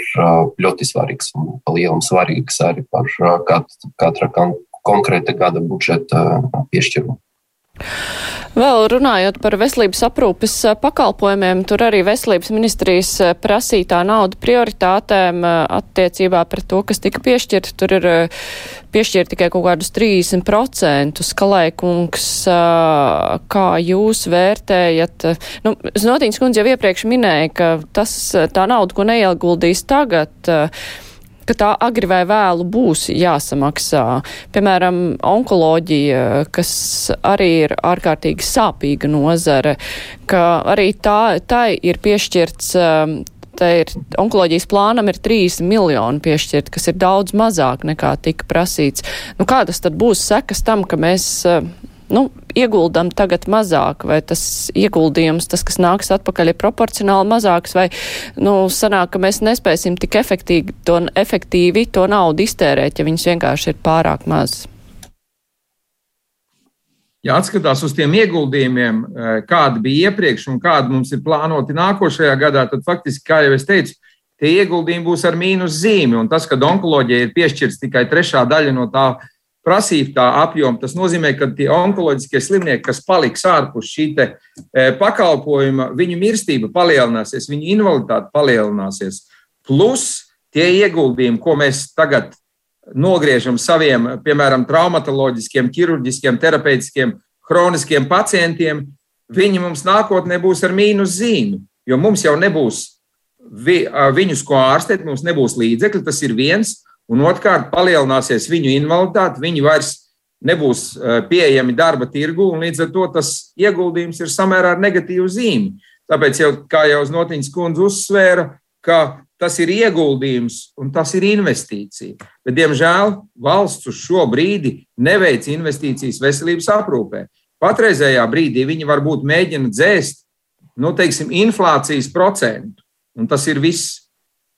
ļoti svarīgs svarīgs un lielam svarīgs arī par katra, katra konkrēta gada budžeta piešķirumu. Vēl runājot par veselības aprūpes pakalpojumiem, tur arī veselības ministrijas prasītā nauda prioritātēm attiecībā pret to, kas tika piešķirta. Tur ir piešķirt tikai kaut kādus 30%. Skalēkungs, kā jūs vērtējat? Nu, Znotīņas kundze jau iepriekš minēja, ka tas, tā nauda, ko neieguldīs tagad, ka tā agri vai vēlu būs jāsamaksā. Piemēram, onkoloģija, kas arī ir ārkārtīgi sāpīga nozare, ka arī tā, tai ir piešķirts. Tā ir onkoloģijas plānam ir 3 miljoni piešķirt, kas ir daudz mazāk nekā tika prasīts. Nu, kādas tad būs sekas tam, ka mēs nu, ieguldam tagad mazāk, vai tas ieguldījums, tas, kas nāks atpakaļ, ir proporcionāli mazāks, vai, nu, sanāk, ka mēs nespēsim tik efektīvi to, efektīvi to naudu iztērēt, ja viņas vienkārši ir pārāk maz. Ja atskatās uz tiem ieguldījumiem, eh, kādi bija iepriekš un kādi mums ir plānoti nākošajā gadā, tad faktiski, kā jau es teicu, tie ieguldījumi būs ar mīnus zīmi. Un tas, ka onkoloģija ir piešķirts tikai trešā daļa no tā prasītā apjoma. Tas nozīmē, ka tie onkoloģiskie slimnieki, kas paliks ārpus šī e, pakalpojuma, viņu mirstība palielināsies, viņu invaliditāte palielināsies. Plus tie ieguldījumi, ko mēs tagad nogriežam saviem, piemēram, traumatoloģiskiem, ķirurģiskiem, terapeitiskiem, chroniskiem pacientiem, viņi mums nākotnē būs ar mīnus zīmi, jo mums jau nebūs vi, viņus, ko ārstēt, mums nebūs līdzekļi, tas ir viens un otrkārt palielināsies viņu invaliditāte, viņi vairs nebūs eh, pieejami darba tirgu, un līdz ar to tas ieguldījums ir samērā ar negatīvu zīmi. Tāpēc, jau, kā jau Znotiņas kundze uzsvēra, ka tas ir ieguldījums un tas ir investīcija. Bet, diemžēl, valsts uz šo brīdi neveic investīcijas veselības aprūpē. Patreizējā brīdī viņi varbūt mēģina dzēst nu, teiksim, inflācijas procentu, un tas ir viss.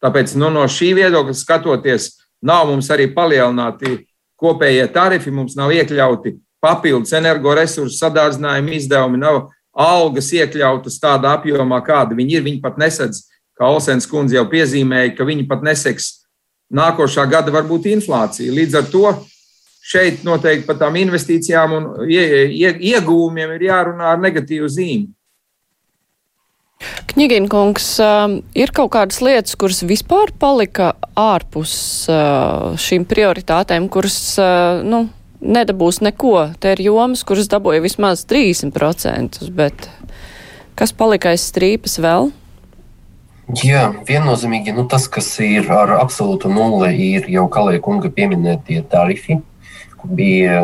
Tāpēc nu, no šī viedokļa skatoties, Nav mums arī palielināti kopējie tarifi, mums nav iekļauti papildus energoresursu sadārdzinājuma izdevumi, nav algas iekļautas tādā apjomā, kāda viņi ir. Viņi pat nesadz, kā Olsens kundze jau piezīmēja, ka viņi pat neseks nākošā gada varbūt inflācija. Līdz ar to šeit noteikti par tām investīcijām un iegūmiem ir jārunā ar negatīvu zīmi. Kņiginkungs, ir kaut kādas lietas, kuras vispār palika ārpus šīm prioritātēm, kuras, nu, nedabūs neko. Te ir jomas, kuras dabūja vismaz 30%, bet kas palika aiz strīpas vēl? Jā, viennozīmīgi nu, tas, kas ir ar absolūtu nulli, ir jau Kalēja kunga pieminētie tarifi bija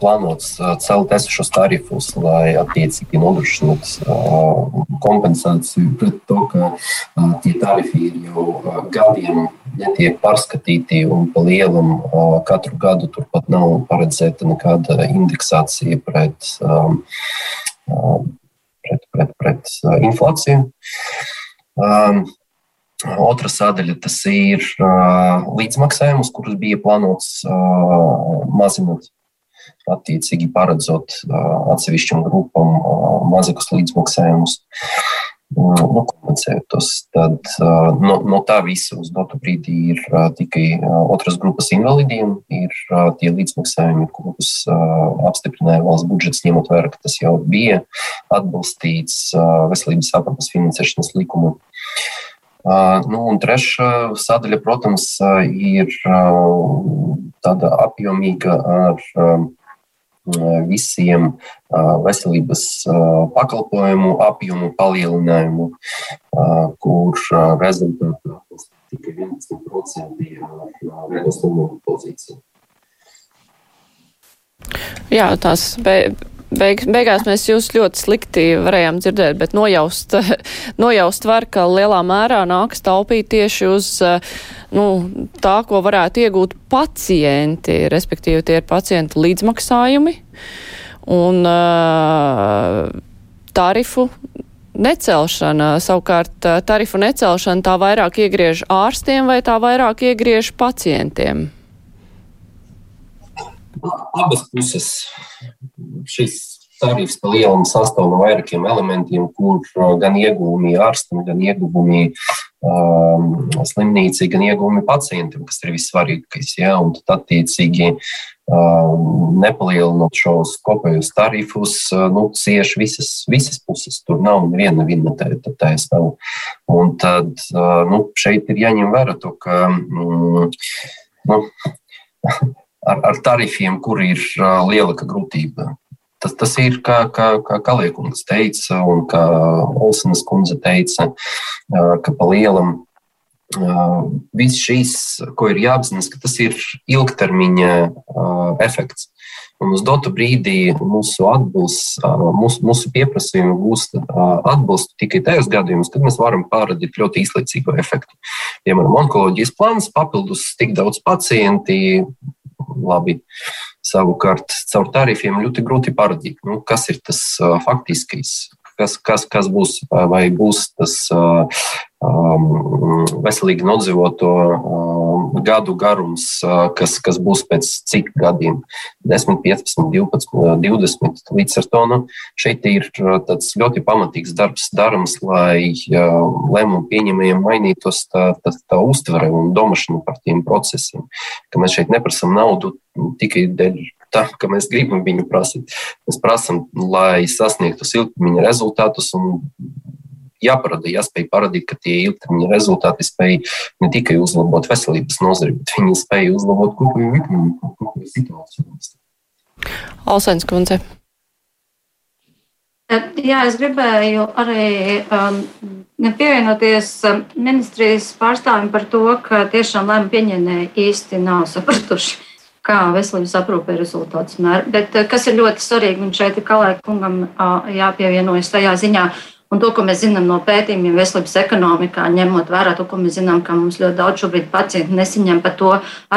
plānots celt esošos tarifus, lai attiecīgi nodrošinātu kompensāciju pret to, ka tie tarifi ir jau gadiem netiek pārskatīti un pa lielam katru gadu turpat nav paredzēta nekāda indeksācija pret, pret, pret, pret inflāciju. Otra sadaļa tas ir uh, līdzmaksājums, kurus bija plānots uh, mazināt. Attiecīgi paredzot uh, atsevišķām grupām uh, mazīgus līdzmaksājumus, nu, kompensējot tos. Tad uh, no, no tā visa uz dotu brīdi ir uh, tikai uh, otras grupas invalidiem, ir uh, tie līdzmaksājumi, kurus uh, apstiprināja valsts budžets, ņemot vērā, ka tas jau bija atbalstīts uh, veselības aprūpas finansēšanas likumam. Nu, un trešā sadaļa, protams, ir tāda apjomīga ar visiem veselības pakalpojumu apjomu palielinājumu, kur rezultātā tikai 11% ir veselības pozīcija. Jā, tās be, beig, beigās mēs jūs ļoti slikti varējām dzirdēt, bet nojaust, nojaust var, ka lielā mērā nāks taupīt tieši uz nu, tā, ko varētu iegūt pacienti, respektīvi tie ir pacientu līdzmaksājumi un uh, tarifu necelšana, savukārt tarifu necelšana tā vairāk iegriež ārstiem vai tā vairāk iegriež pacientiem? abas puses šis tarifs pa lielam sastāv no vairākiem elementiem, kur uh, gan iegūmi ārstam, gan ieguvumi um, slimnīcai, gan ieguvumi pacientam, kas ir vissvarīgākais. Ja? Un tad, attiecīgi, um, nepalielinot šos kopējos tarifus, uh, nu, cieši visas, visas puses. Tur nav neviena vinnotēta taisnība. Un tad uh, nu, šeit ir jāņem vērā to, ka. Mm, nu, ar, ar tarifiem, kur ir lielāka grūtība. Tas, tas ir, kā, kā, kā Kaliekungs teica, un kā Olsenas kundze teica, ka pa lielam viss šīs, ko ir jāapzinās, ka tas ir ilgtermiņa efekts. Un uz dotu brīdī mūsu, atbilst, mūsu, mūsu pieprasījumi būs atbilstu tikai tajos gadījumos, kad mēs varam pārādīt ļoti īslaicīgu efektu. Piemēram, onkoloģijas plāns, papildus tik daudz pacienti, labi. Savukārt, caur tarifiem ļoti grūti parādīt, nu, kas ir tas faktiskais, kas, kas, kas būs, vai būs tas veselīgi nodzīvoto gadu garums, kas, kas būs pēc cik gadiem - 10, 15, 12, 20. Līdz ar to nu, šeit ir tāds ļoti pamatīgs darbs darams, lai lēmumu pieņemējiem mainītos tā, tā, tā uztvere un domāšana par tiem procesiem. Ka mēs šeit neprasam naudu tikai dēļ tā, ka mēs gribam viņu prasīt. Mēs prasām, lai sasniegtu ilgtermiņa rezultātus un jāparāda, jāspēj parādīt, ka tie ilgtermiņa rezultāti spēj ne tikai uzlabot veselības nozari, bet viņi spēj uzlabot kopējo ekonomiku, kopējo situāciju. Alsens kundze. Jā, es gribēju arī um, pievienoties um, ministrijas pārstāvjiem par to, ka tiešām lēmumu pieņēmēji īsti nav sapratuši, kā veselības aprūpe rezultāts mēr. Bet uh, kas ir ļoti svarīgi, un šeit ir Kalēja kungam uh, jāpievienojas tajā ziņā, Un to, ko mēs zinām no pētījumiem veselības ekonomikā, ņemot vērā to, ko mēs zinām, ka mums ļoti daudz šobrīd pacienti nesaņem par to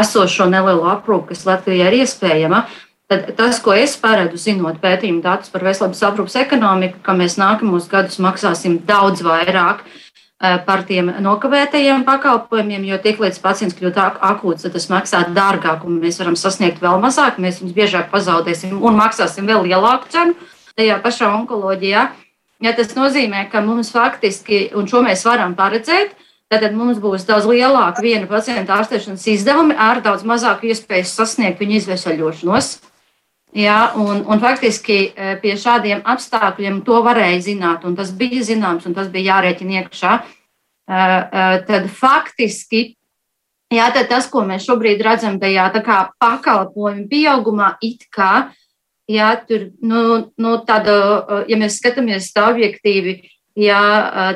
esošo nelielo aprūpi, kas Latvijā ir iespējama. Tad tas, ko es paredzu, zinot pētījumu datus par veselības aprūpas ekonomiku, ka mēs nākamos gadus maksāsim daudz vairāk eh, par tiem nokavētajiem pakalpojumiem, jo tiklīdz pacients kļūst akūts, tad tas maksā dārgāk, un mēs varam sasniegt vēl mazāk. Mēs viņus biežāk pazaudēsim un maksāsim vēl lielāku cenu tajā pašā onkoloģijā. Ja tas nozīmē, ka mums faktiski, un šo mēs varam paredzēt, tad mums būs daudz lielāka viena pacienta ārstēšanas izdevumi ar daudz mazāku iespēju sasniegt viņa izvesaļošanos. Jā, un, un faktiski pie šādiem apstākļiem to varēja zināt, un tas bija zināms, un tas bija jārēķina iekšā. Tad faktiski, jā, tad tas, ko mēs šobrīd redzam tajā pakalpojumu pieaugumā, it kā, jā, tur, nu, nu tāda, ja mēs skatāmies tā objektīvi, jā,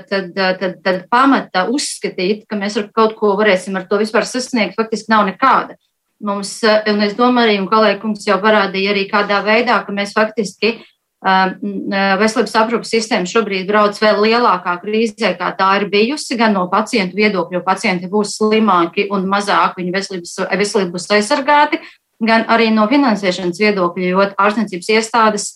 tad, tad, tad pamata uzskatīt, ka mēs ar kaut ko varēsim ar to vispār sasniegt, faktiski nav nekāda. Mums, un es domāju, arī, kolēģis jau parādīja arī kādā veidā, ka mēs faktiski veselības aprūpas sistēma šobrīd brauc vēl lielākā krīzē, kā tā ir bijusi, gan no pacientu viedokļa, jo pacienti būs slimāki un mazāk viņu veselības, veselību būs aizsargāti, gan arī no finansēšanas viedokļa, jo ārstniecības iestādes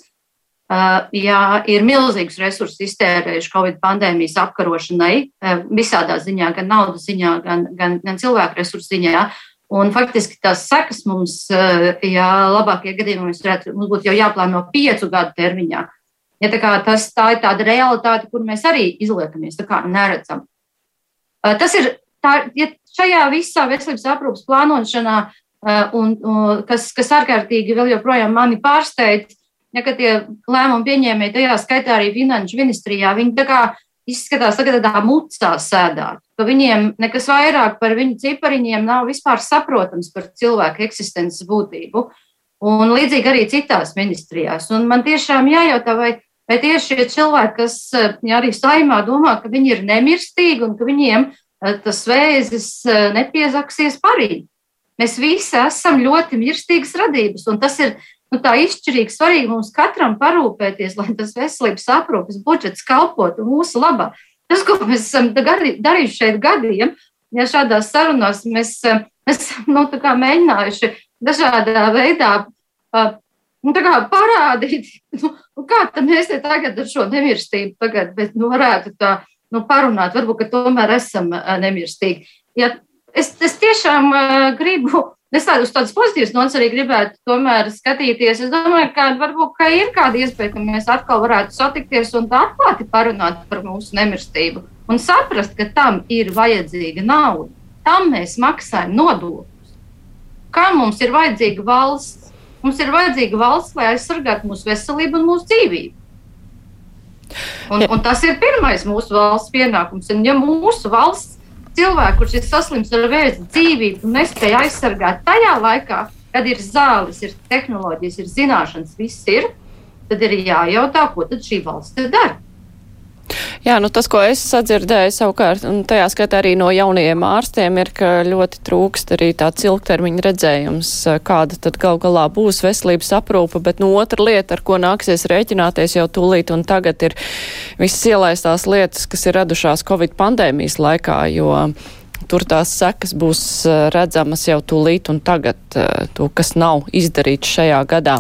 jā, ir milzīgus resursus iztērējuši Covid pandēmijas apkarošanai, visādā ziņā, gan naudas ziņā, gan, gan, gan cilvēku resursu ziņā. Un faktiski tās sekas mums, ja labākie gadījumi mums, varētu, mums būtu jau jāplāno piecu gadu termiņā. Ja tā, tas, tā ir tāda realitāte, kur mēs arī izliekamies, tā kā neredzam. Tas ir tā, ja šajā visā veselības aprūpas plānošanā, un, un, kas, kas ārkārtīgi vēl joprojām mani pārsteidz, ja tie lēmumu pieņēmēji, tajā skaitā arī finanšu ministrijā, viņi tā kā izskatās tagad tādā mucā sēdāt, ka viņiem nekas vairāk par viņu cipariņiem nav vispār saprotams par cilvēku eksistences būtību. Un līdzīgi arī citās ministrijās. Un man tiešām jājautā, vai, vai tieši šie cilvēki, kas ja arī saimā domā, ka viņi ir nemirstīgi un ka viņiem eh, tas vēzis eh, nepiezaksies parīt. Mēs visi esam ļoti mirstīgas radības, un tas ir nu, tā izšķirīgi svarīgi mums katram parūpēties, lai tas veselības aprūpes budžets kalpotu mūsu labā. Tas, ko mēs esam darījuši šeit gadiem, ja šādās sarunās mēs, mēs esam nu, mēģinājuši dažādā veidā nu, parādīt, nu, kā mēs te tagad ar šo nemirstību tagad, bet, nu, varētu tā nu, parunāt, varbūt, tomēr esam nemirstīgi. Ja, es, es tiešām gribu Es tādu uz tādas pozitīvas nots arī gribētu tomēr skatīties. Es domāju, ka varbūt ka ir kāda iespēja, ka mēs atkal varētu satikties un tā atklāti parunāt par mūsu nemirstību un saprast, ka tam ir vajadzīga nauda. Tam mēs maksājam nodokļus. Kā mums ir vajadzīga valsts? Mums ir vajadzīga valsts, lai aizsargātu mūsu veselību un mūsu dzīvību. Un, un tas ir pirmais mūsu valsts pienākums. Un, ja mūsu valsts cilvēku, kurš ir saslims ar vēzi, dzīvību nespēja aizsargāt tajā laikā, kad ir zāles, ir tehnoloģijas, ir zināšanas, viss ir, tad ir jājautā, ko tad šī valsts dara. Jā, nu tas, ko es sadzirdēju savukārt, un tajā skatā arī no jaunajiem ārstiem, ir, ka ļoti trūkst arī tāds ilgtermiņa redzējums, kāda tad gal galā būs veselības aprūpa, bet nu, otra lieta, ar ko nāksies rēķināties jau tūlīt un tagad ir visas ielaistās lietas, kas ir radušās Covid pandēmijas laikā, jo tur tās sekas būs redzamas jau tūlīt un tagad, to, kas nav izdarīts šajā gadā.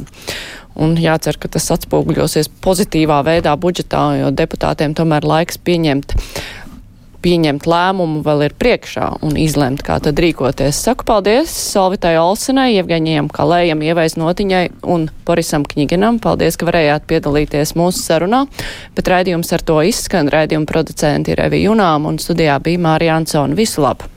Un jācer, ka tas atspoguļosies pozitīvā veidā budžetā, jo deputātiem tomēr laiks pieņemt pieņemt lēmumu vēl ir priekšā un izlemt, kā tad rīkoties. Saku paldies Solvitai Olsenai, Evgeņiem Kalējam, Ievais Notiņai un Borisam Kņiginam. Paldies, ka varējāt piedalīties mūsu sarunā, bet raidījums ar to izskan. Raidījuma producenti ir Evi Junām un studijā bija Mārija Ansona. Visu labu!